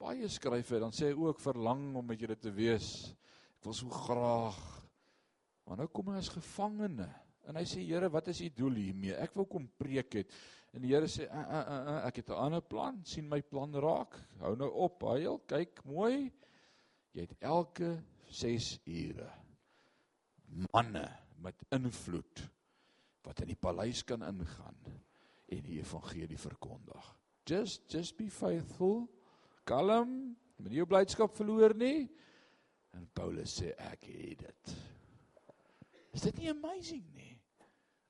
Baie skrywe dan sê hy ook verlang om met julle te wees. Ek wil so graag. Maar nou kom hy as gevangene en hy sê Here, wat is u doel hiermee? Ek wil kom preek het. En die Here sê, uh, uh, uh, uh, ek het 'n ander plan, sien my plan raak. Hou nou op, huil, kyk mooi. Jy het elke 6 ure manne met invloed wat in die paleis kan ingaan en die evangelie verkondig. Just just be faithful. Kalm, moenie jou blydskap verloor nie. En Paulus sê ek het dit. Is dit nie amazing nie?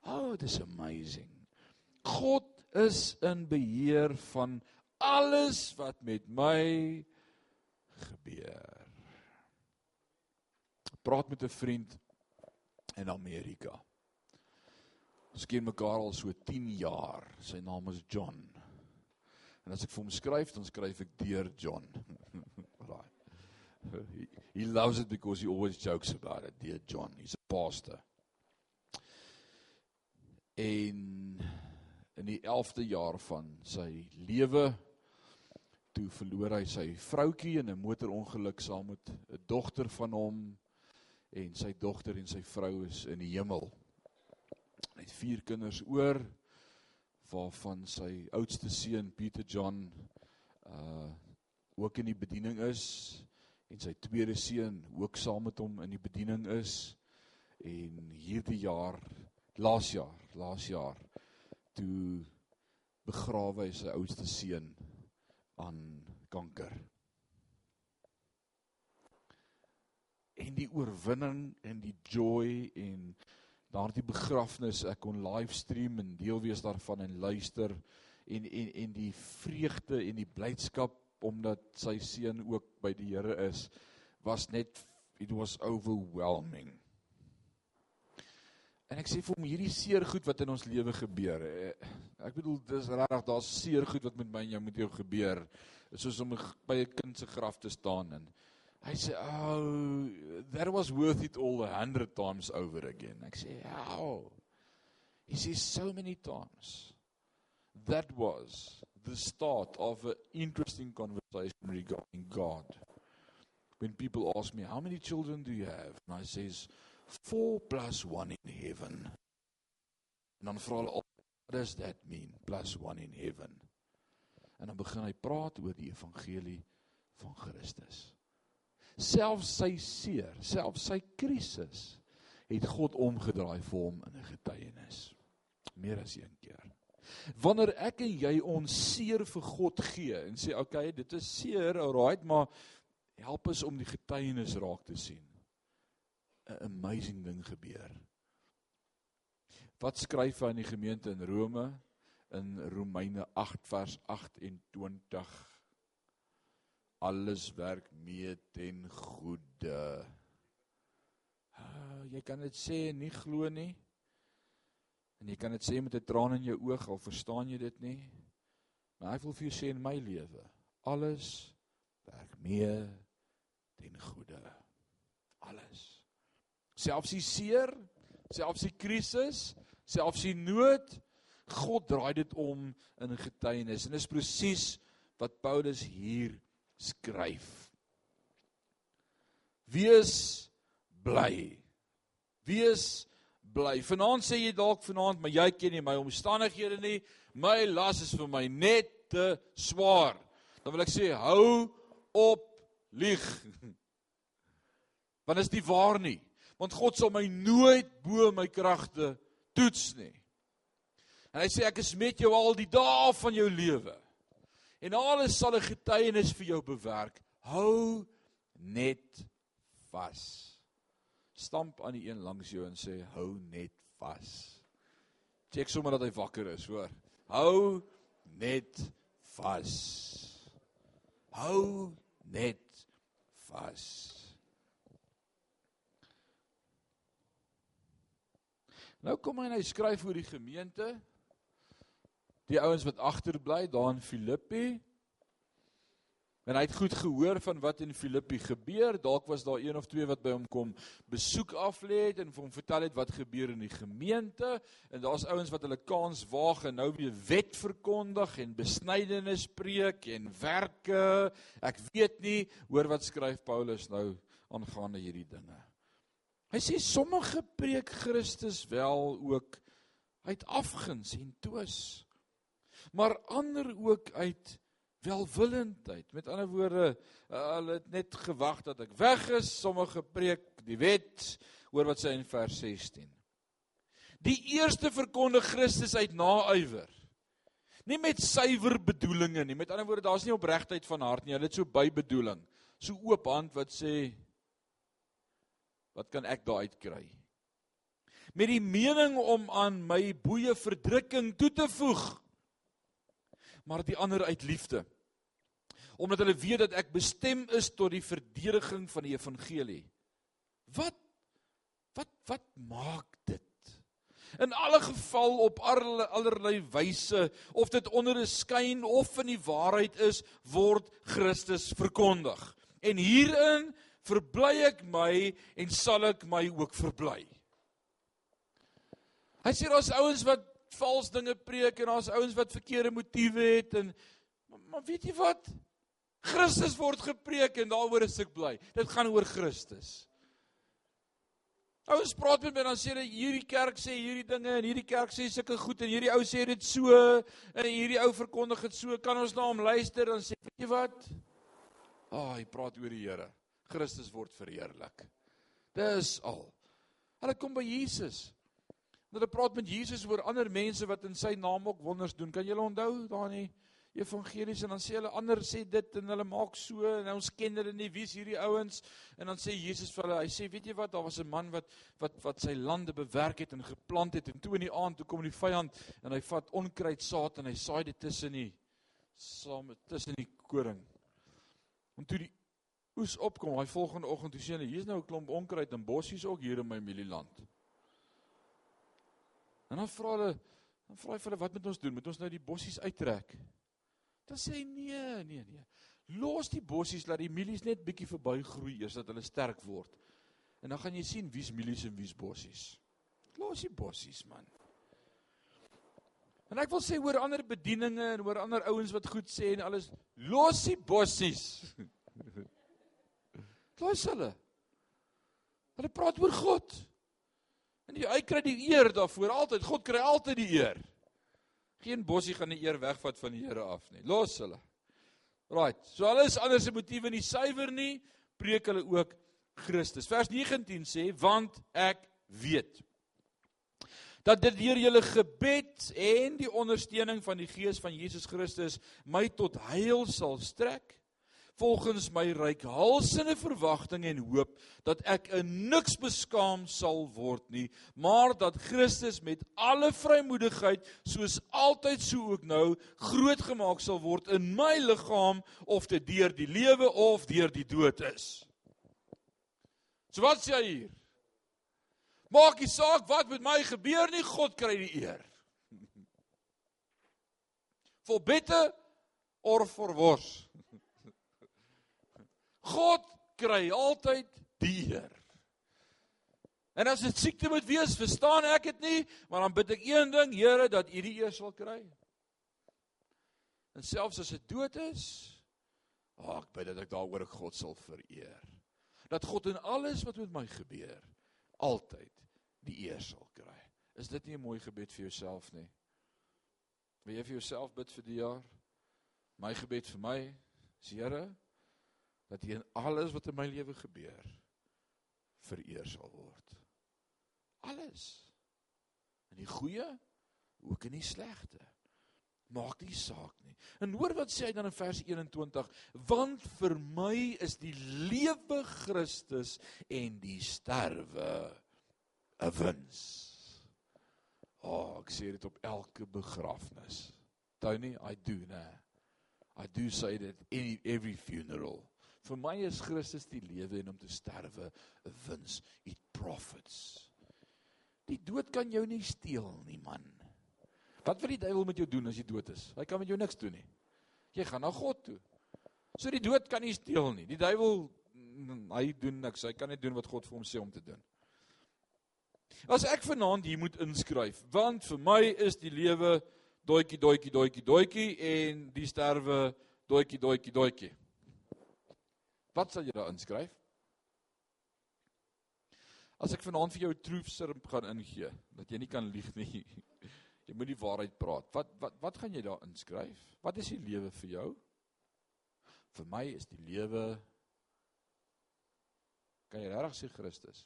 Oh, it is amazing. God is in beheer van alles wat met my gebeur. Praat met 'n vriend in Amerika. Ons ken mekaar al so 10 jaar. Sy naam is John. En as ek vir hom skryf, dan skryf ek deur John. *laughs* Right. He, he loves it because he always jokes about it, dear John. He's a pastor. En in die 11de jaar van sy lewe toe verloor hy sy vroutjie in 'n motorongeluk saam met 'n dogter van hom. En sy dogter en sy vrou is in die hemel. Hy het vier kinders oor waarvan sy oudste seun Pieter John uh ook in die bediening is. En sy tweede seun ook saam met hom in die bediening is. En hierdie jaar laas jaar laas jaar toe begrawe hy sy oudste seun aan kanker. en die oorwinning en die joy en daardie begrafnis ek kon livestream en deel wees daarvan en luister en en en die vreugde en die blydskap omdat sy seun ook by die Here is was net it was overwhelming. En ek sê vir hom hierdie seer goed wat in ons lewe gebeur. Eh, ek bedoel dis regtig daar's seer goed wat met my en jou moet jou gebeur. Soos om by 'n kind se graf te staan en hy sê, "Oh, that was worth it all a hundred times over again." Ek sê, "How?" He says so many times. That was the start of an interesting conversation regarding God. When people ask me, How many children do you have? And I says, Four plus one in heaven. En dan vra hulle, What does that mean? Plus one in heaven. En dan begin hy praat oor die evangelie van Christus. Selfs sy seer, selfs sy krisis het God omgedraai vir hom in 'n getuienis. Meer as een keer. Wanneer ek en jy ons seer vir God gee en sê okay, dit is seer, alright, maar help ons om die getuienis raak te sien. 'n Amazing ding gebeur. Wat skryf hy aan die gemeente in Rome in Romeine 8 vers 28? Alles werk mee ten goeie. Uh, jy kan dit sê en nie glo nie. En jy kan dit sê met 'n traan in jou oog al verstaan jy dit nie. Maar ek wil vir jou sê in my lewe, alles werk mee ten goeie. Alles. Selfs die seer, selfs die krisis, selfs die nood, God draai dit om in getuienis. En dis presies wat Paulus hier skryf. Wees bly. Wees bly. Vanaand sê jy dalk vanaand, maar jy ken nie my omstandighede nie. My las is vir my net te swaar. Dan wil ek sê hou op lieg. *laughs* Want is nie waar nie. Want God sal my nooit bo my kragte toets nie. En hy sê ek is met jou al die dae van jou lewe. En alles sal 'n getuienis vir jou bewerk. Hou net vas stamp aan die een langs jou en sê hou net vas. Check sommer dat hy wakker is, hoor. Hou net vas. Hou net vas. Nou kom hy en hy skryf oor die gemeente. Die ouens wat agterbly daar in Filippi. En hy het goed gehoor van wat in Filippi gebeur. Dalk was daar een of twee wat by hom kom besoek af lê het en vir hom vertel het wat gebeur in die gemeente. En daar's ouens wat hulle kans waag en nou weer wet verkondig en besnydenis preek en werke. Ek weet nie hoor wat skryf Paulus nou aangaande hierdie dinge. Hy sê sommige preek Christus wel ook uit afguns en twis. Maar ander ook uit welwillendheid. Met ander woorde, uh, hulle het net gewag dat ek weg is, sommige preek die wet oor wat sê in vers 16. Die eerste verkondig Christus uit naaiwer. Nie met suiwer bedoelings nie. Met ander woorde, daar's nie opregtheid van hart nie. Hulle het so bybedoeling. So oop hand wat sê wat kan ek daar uit kry? Met die mening om aan my boeye verdrukking toe te voeg maar die ander uit liefde. Omdat hulle weet dat ek bestem is tot die verdediging van die evangelie. Wat wat wat maak dit? In alle geval op allerlei, allerlei wyse of dit onder 'n skyn of in die waarheid is, word Christus verkondig. En hierin verbly ek my en sal ek my ook verbly. Hy sê daar's ouens wat vals dinge preek en daar's ouens wat verkeerde motiewe het en maar, maar weet jy wat? Christus word gepreek en daaroor is ek bly. Dit gaan oor Christus. Ouens praat met my dan sê hulle hierdie kerk sê hierdie dinge en hierdie kerk sê sulke goed en hierdie ou sê dit so en hierdie ou verkondig dit so. Kan ons na hom luister dan sê weet jy wat? Ah, oh, hy praat oor die Here. Christus word verheerlik. Dis al. Hulle kom by Jesus. Hulle praat met Jesus oor ander mense wat in sy naam ook wonders doen. Kan julle onthou daar in die evangelies en dan sê hulle ander sê dit en hulle maak so en ons ken hulle nie wie's hierdie ouens en dan sê Jesus vir hulle hy sê weet jy wat daar was 'n man wat wat wat sy lande bewerk het en geplant het en toe in die aand toe kom die vyand en hy vat onkruid saad en hy saai dit tussen die saam tussen die koring en toe die oes opkom hy volgende oggend toe sê hy hier's nou 'n klomp onkruid en bossies ook hier in my mielieland en dan vra hulle dan vra hy vir hulle wat moet ons doen moet ons nou die bossies uittrek Dan sê hy nee, nee, nee. Los die bossies laat die mielies net bietjie verby groei eers dat hulle sterk word. En dan gaan jy sien wie's mielies en wie's bossies. Los die bossies man. En ek wil sê oor ander bedieninge en oor ander ouens wat goed sê en alles, los die bossies. *laughs* los hulle. Hulle praat oor God. En die, hy kry die eer daarvoor altyd. God kry altyd die eer. Geen bossie gaan die eer wegvat van die Here af nie. Los hulle. Right. So alles anders se motiewe nie suiwer nie, preek hulle ook Christus. Vers 19 sê want ek weet dat dit deur julle gebed en die ondersteuning van die Gees van Jesus Christus my tot heil sal strek volgens my reikhalsende verwagting en hoop dat ek in niks beskaam sal word nie, maar dat Christus met alle vrymoedigheid soos altyd so ook nou groot gemaak sal word in my liggaam of dit deur die lewe of deur die dood is. So wat sê hy hier? Maak nie saak wat met my gebeur nie, God kry die eer. *laughs* For better or for worse. God kry altyd die eer. En as dit siekte moet wees, verstaan ek dit nie, maar dan bid ek een ding, Here, dat U die eer sal kry. En selfs as dit dood is, ag, oh, ek bid dat ek daaroor God sal vereer. Dat God in alles wat met my gebeur, altyd die eer sal kry. Is dit nie 'n mooi gebed vir jouself nie? Wil jy vir jouself bid vir die jaar? My gebed vir my, Here, dat hy in alles wat in my lewe gebeur vereer sal word. Alles. In die goeie, ook in die slegte. Maak nie saak nie. En hoor wat sê hy dan in vers 21, want vir my is die lewe Christus en die sterwe 'n wins. O, oh, ek sê dit op elke begrafnis. Tony, I do, né? I do say that in every funeral. Vir my is Christus die lewe en om te sterwe 'n wins. It profits. Die dood kan jou nie steel nie, man. Wat wil die duiwel met jou doen as jy dood is? Hy kan met jou niks doen nie. Jy gaan na God toe. So die dood kan nie steel nie. Die duiwel mm, hy doen niks. Hy kan net doen wat God vir hom sê om te doen. As ek vanaand hier moet inskryf, want vir my is die lewe doetjie doetjie doetjie doetjie en die sterwe doetjie doetjie doetjie. Wat sal jy daar inskryf? As ek vanaand vir jou 'n troefserm gaan ingee, dat jy nie kan lieg nie. *laughs* Jy moet die waarheid praat. Wat wat wat gaan jy daar inskryf? Wat is die lewe vir jou? Vir my is die lewe kan jy regtig sê Christus?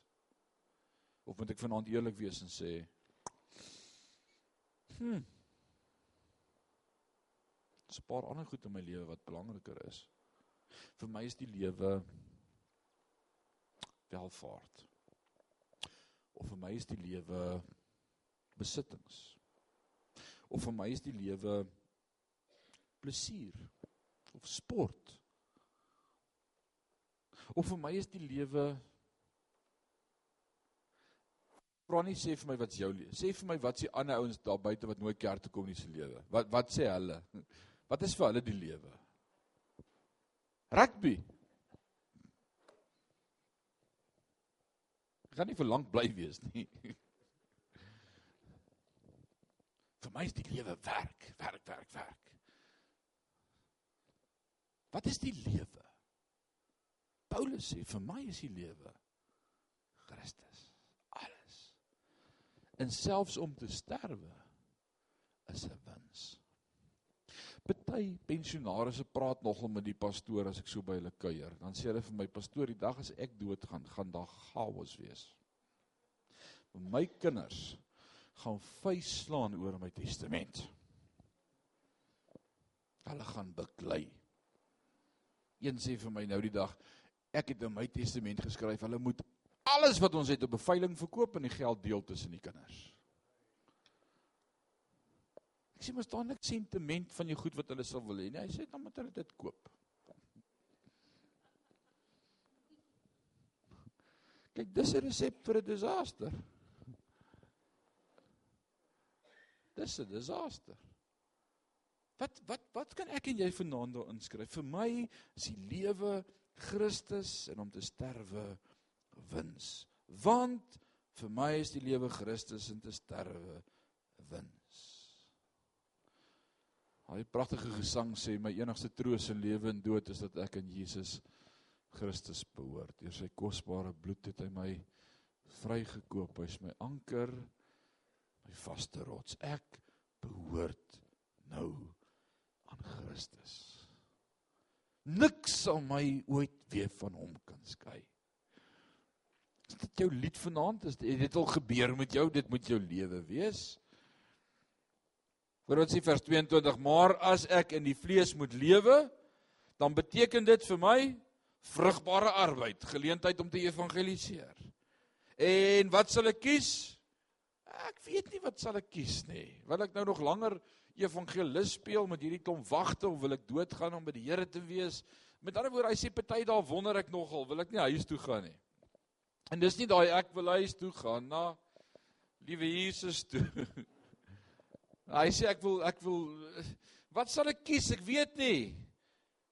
Of moet ek vanaand eerlik wees en sê hm. 'n paar ander goed in my lewe wat belangriker is. Vir my is die lewe welvaart. Of vir my is die lewe besittings. Of vir my is die lewe plesier of sport. Of vir my is die lewe Vra nie sê vir my wat's jou lewe. Sê vir my wat's die ander ouens daar buite wat nooit kerk toe kom nie se lewe. Wat wat sê hulle? Wat is vir hulle die lewe? Rugby. Ek gaan nie vir lank bly wees nie. *laughs* vir my is die lewe werk, werk, werk, werk. Wat is die lewe? Paulus sê vir my is die lewe Christus. Alles. En selfs om te sterwe is 'n wins. Party pensionaarsse praat nogal met die pastoor as ek so by hulle kuier. Dan sê hulle vir my pastoor, die dag as ek dood gaan, gaan daar chaos wees. My kinders gaan vuis slaan oor my testament. hulle gaan beklei. Een sê vir my nou die dag, ek het in my testament geskryf, hulle moet alles wat ons het op beveiling verkoop en die geld deel tussen die kinders. Ek sê mos daar niks sentiment van jou goed wat hulle sal wil hê nie. Hy sê dan moet hulle dit koop. Kyk, dis 'n resep vir 'n disaster. Dis 'n disaster. Wat wat wat kan ek en jy vanaand daar inskryf? Vir my is die lewe Christus en om te sterwe wins. Want vir my is die lewe Christus en te sterwe wins. Die pragtige gesang sê my enigste troos in lewe en dood is dat ek aan Jesus Christus behoort. Deur sy kosbare bloed het hy my vrygekoop. Hy's my anker, my vaste rots. Ek behoort nou aan Christus. Niks sal my ooit weer van hom kan skei. Is dit jou lied vanaand? Is dit het al gebeur met jou? Dit moet jou lewe wees. Sê vers 22: Maar as ek in die vlees moet lewe, dan beteken dit vir my vrugbare arbeid, geleentheid om te evangeliseer. En wat sal ek kies? Ek weet nie wat sal ek kies nie. Wil ek nou nog langer evangelis speel met hierdie klomp wagte of wil ek doodgaan om by die Here te wees? Met ander woorde, hy sê party daar wonder ek nogal, wil ek nie huis toe gaan nie. En dis nie daai ek wil huis toe gaan na liewe Jesus toe. *laughs* hy sê ek wil ek wil wat sal ek kies? Ek weet nie.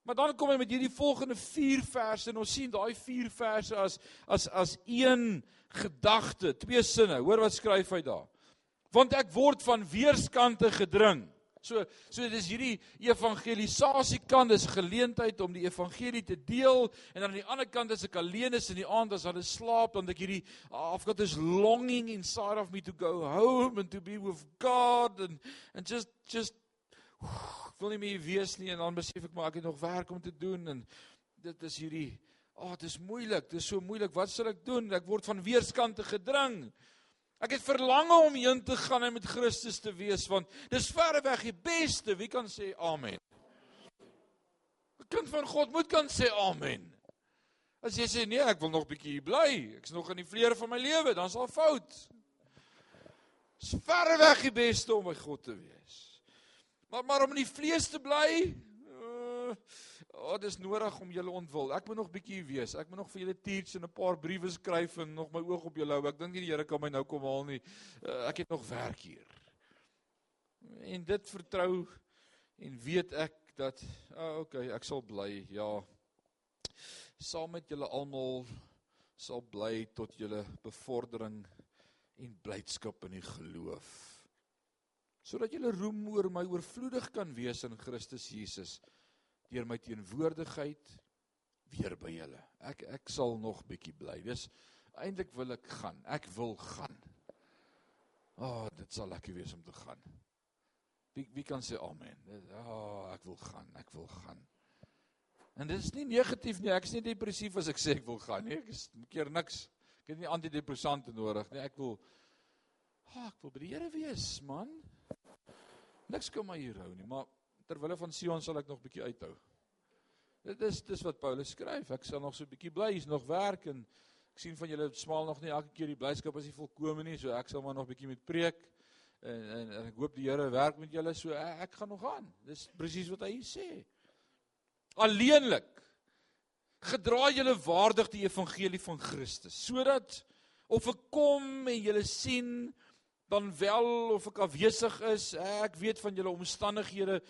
Maar dan kom hy met hierdie volgende 4 verse en ons sien daai 4 verse as as as een gedagte, twee sinne. Hoor wat skryf hy daar? Want ek word van weerskante gedring. So so dis hierdie evangelisasie kant dis geleentheid om die evangelie te deel en aan die ander kant as ek alleen is in die aand as hulle slaap dan ek hierdie I've got this longing inside of me to go home and to be with God and and just just wil nie meer wees nie. En dan besef ek maar ek het nog werk om te doen en dit is hierdie ag oh, dit is moeilik dit is so moeilik wat sal ek doen? Ek word van weerskante gedring ek het verlange om heen te gaan en met Christus te wees want dis verreweg die beste. Wie kan sê amen? 'n kind van God moet kan sê amen. As jy sê nee ek wil nog bietjie hier bly. Ek's nog in die vleer van my lewe dan's al fout. Dis verreweg die beste om by God te wees. Maar maar om in die vlees te bly, uh, oh, dis nodig om julle ontwil. Ek moet nog bietjie wees. Ek moet nog vir julle teach en 'n paar briewe skryf en nog my oog op julle hou. Ek dink nie die Here kan my nou kom haal nie. Uh, ek het nog werk hier. En dit vertrou en weet ek dat oh, okay, ek sal bly. Ja. Saam met julle almal sal bly tot julle bevordering en blydskap in die geloof sodat julle roem oor my oorvloedig kan wees in Christus Jesus deur my teenwoordigheid weer by julle. Ek ek sal nog bietjie bly. Dis eintlik wil ek gaan. Ek wil gaan. Ah, oh, dit sal lekker wees om te gaan. Wie wie kan sê amen? Ah, oh, ek wil gaan. Ek wil gaan. En dit is nie negatief nie. Ek is nie depressief as ek sê ek wil gaan nie. Ek is keer niks. Ek het nie antidepressante nodig nie. Ek wil Ah, ek wil by die Here wees, man. Niks kan my hier hou nie, maar terwyl van Sion sal ek nog bietjie uithou. Dit is dis wat Paulus skryf. Ek sal nog so 'n bietjie bly, hier's nog werk en ek sien van julle smaal nog nie elke keer die blydskap as jy volkome nie, so ek sal maar nog bietjie met preek en, en en ek hoop die Here werk met julle so ek, ek gaan nog aan. Dis presies wat hy sê. Alleenlik gedra julle waardig die evangelie van Christus sodat of ek kom en julle sien dan wel of ek afwesig is, ek weet van julle omstandighede,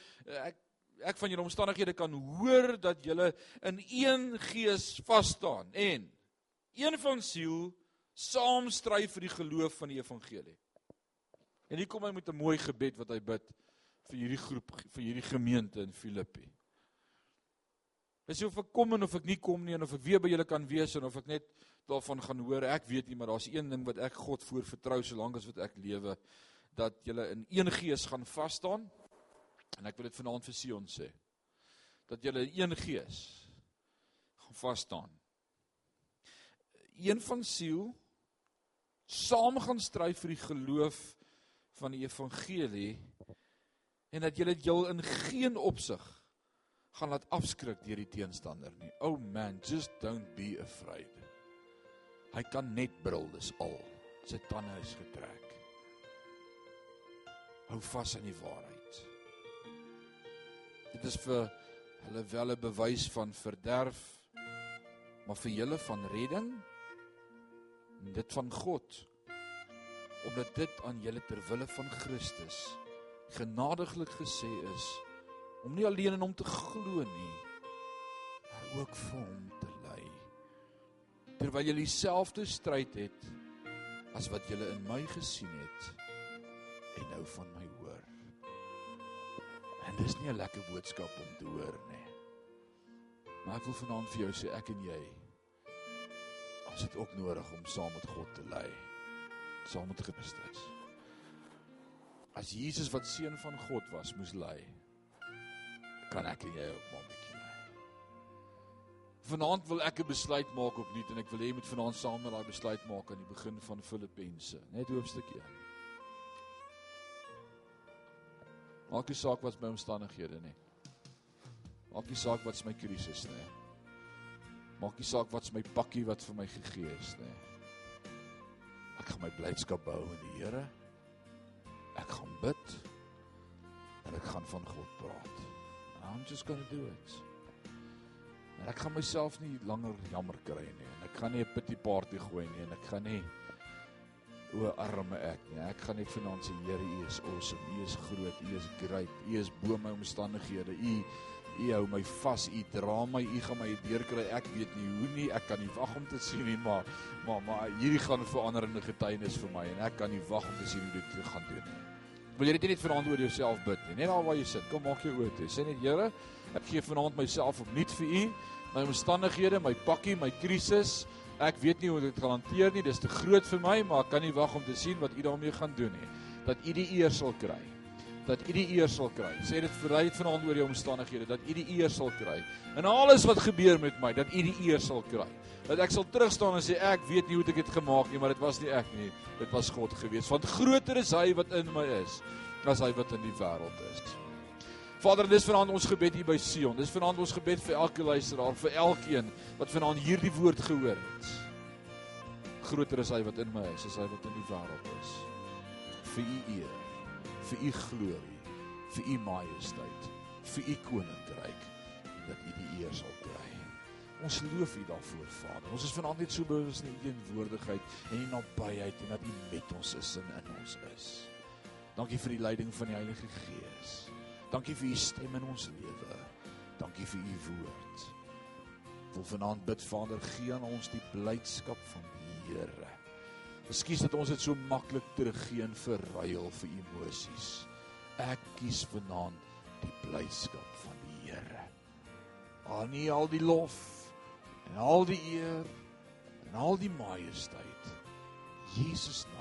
ek ek van julle omstandighede kan hoor dat julle in een gees vas staan en een van siel saam stry vir die geloof van die evangelie. En hier kom hy met 'n mooi gebed wat hy bid vir hierdie groep vir hierdie gemeente in Filippi. Hy sê of ek kom en of ek nie kom nie en of ek weer by julle kan wees en of ek net daarvan gaan hoor. Ek weet nie, maar daar's een ding wat ek God voor vertrou solank as wat ek lewe dat julle in een gees gaan vas staan. En ek wil dit vanaand vir Sion sê. Dat julle in een gees gaan vas staan. Een van siel saam gaan stry vir die geloof van die evangelie en dat julle jul in geen opsig gaan laat afskrik deur die teenstander nie. Oh man, just don't be afraid. Hy kan net brul, dis al. Sy tande is getrek. Hou vas aan die waarheid. Dit is vir hulle wel 'n bewys van verderf, maar vir julle van redding en dit van God omdat dit aan julle ter wille van Christus genadiglik gesê is om nie alleen in hom te glo nie maar ook vir hom terwyl jy dieselfde stryd het as wat jy in my gesien het en nou van my hoor en dis nie 'n lekker boodskap om te hoor nie maar ek wil vanaand vir jou sê ek en jy ons het ook nodig om saam met God te ly saam met Christus. As Jesus wat seun van God was, moes ly, kan ek en jy ook maar 'n bietjie. Vanaand wil ek 'n besluit maak opnuut en ek wil hê jy moet vanaand saam met daai besluit maak aan die begin van Filippense, net hoofstuk 1. Maak nie saak wat my omstandighede nie. Maak nie saak wat my krisis nie. Maak nie saak wat my pakkie wat vir my gegee is nie. Ek gaan my blydskap bou in die Here. Ek gaan bid en ek gaan van God praat. I'm just going to do it. En ek gaan myself nie langer jammer kry nie en ek gaan nie 'n pity party gooi nie en ek gaan nie o arme ek nie. Ek gaan net vanaand sê Here, U is awesome. U is groot. U is great. U is bo my omstandighede. U U hou my vas, U dra my, U gaan my deurkry. Ek weet nie hoe nie, ek kan nie wag om te sien nie, maar maar maar hierdie gaan veranderende getuienis vir my en ek kan nie wag om te sien hoe dit gaan doen nie. Wil jy net vanaand oor jouself bid nie? Net daar waar jy sit. Kom maak jou oë toe. Sê net Here, ek gee vanaand myself opnuut vir U, my omstandighede, my pakkie, my krisis. Ek weet nie hoe dit gaan hanteer nie. Dis te groot vir my, maar ek kan nie wag om te sien wat U daarmee gaan doen nie. Dat U die eer sal kry dat U die eer sal kry. Sê dit vir uit vanaand oor die omstandighede dat U die eer sal kry. En alles wat gebeur met my, dat U die eer sal kry. Dat ek sal terugstaan en sê ek weet nie hoe ek dit gemaak nie, maar dit was nie ek nie. Dit was God gewees. Want groter is hy wat in my is as hy wat in die wêreld is. Vader, dis vanaand ons gebed hier by Sion. Dis vanaand ons gebed vir elke luisteraar, vir elkeen wat vanaand hierdie woord gehoor het. Groter is hy wat in my is as hy wat in die wêreld is. Vir U eer vir u glorie, vir u majesteit, vir u koninkryk dat u die eer sal kry. Ons loof u daarvoor, Vader. Ons is vanaand net so bewus in u teenwoordigheid en u nabyheid en dat u met ons is en in ons is. Dankie vir die leiding van die Heilige Gees. Dankie vir u stem in ons lewe. Dankie vir u woord. Wil vanaand bid, Vader, gee aan ons die blydskap van die Here. Ekskuus dat ons dit so maklik teruggee en verruil vir emosies. Ek kies vanaand die blyskap van die Here. Aan nie al die lof en al die eer en al die majesteit. Jesus naam.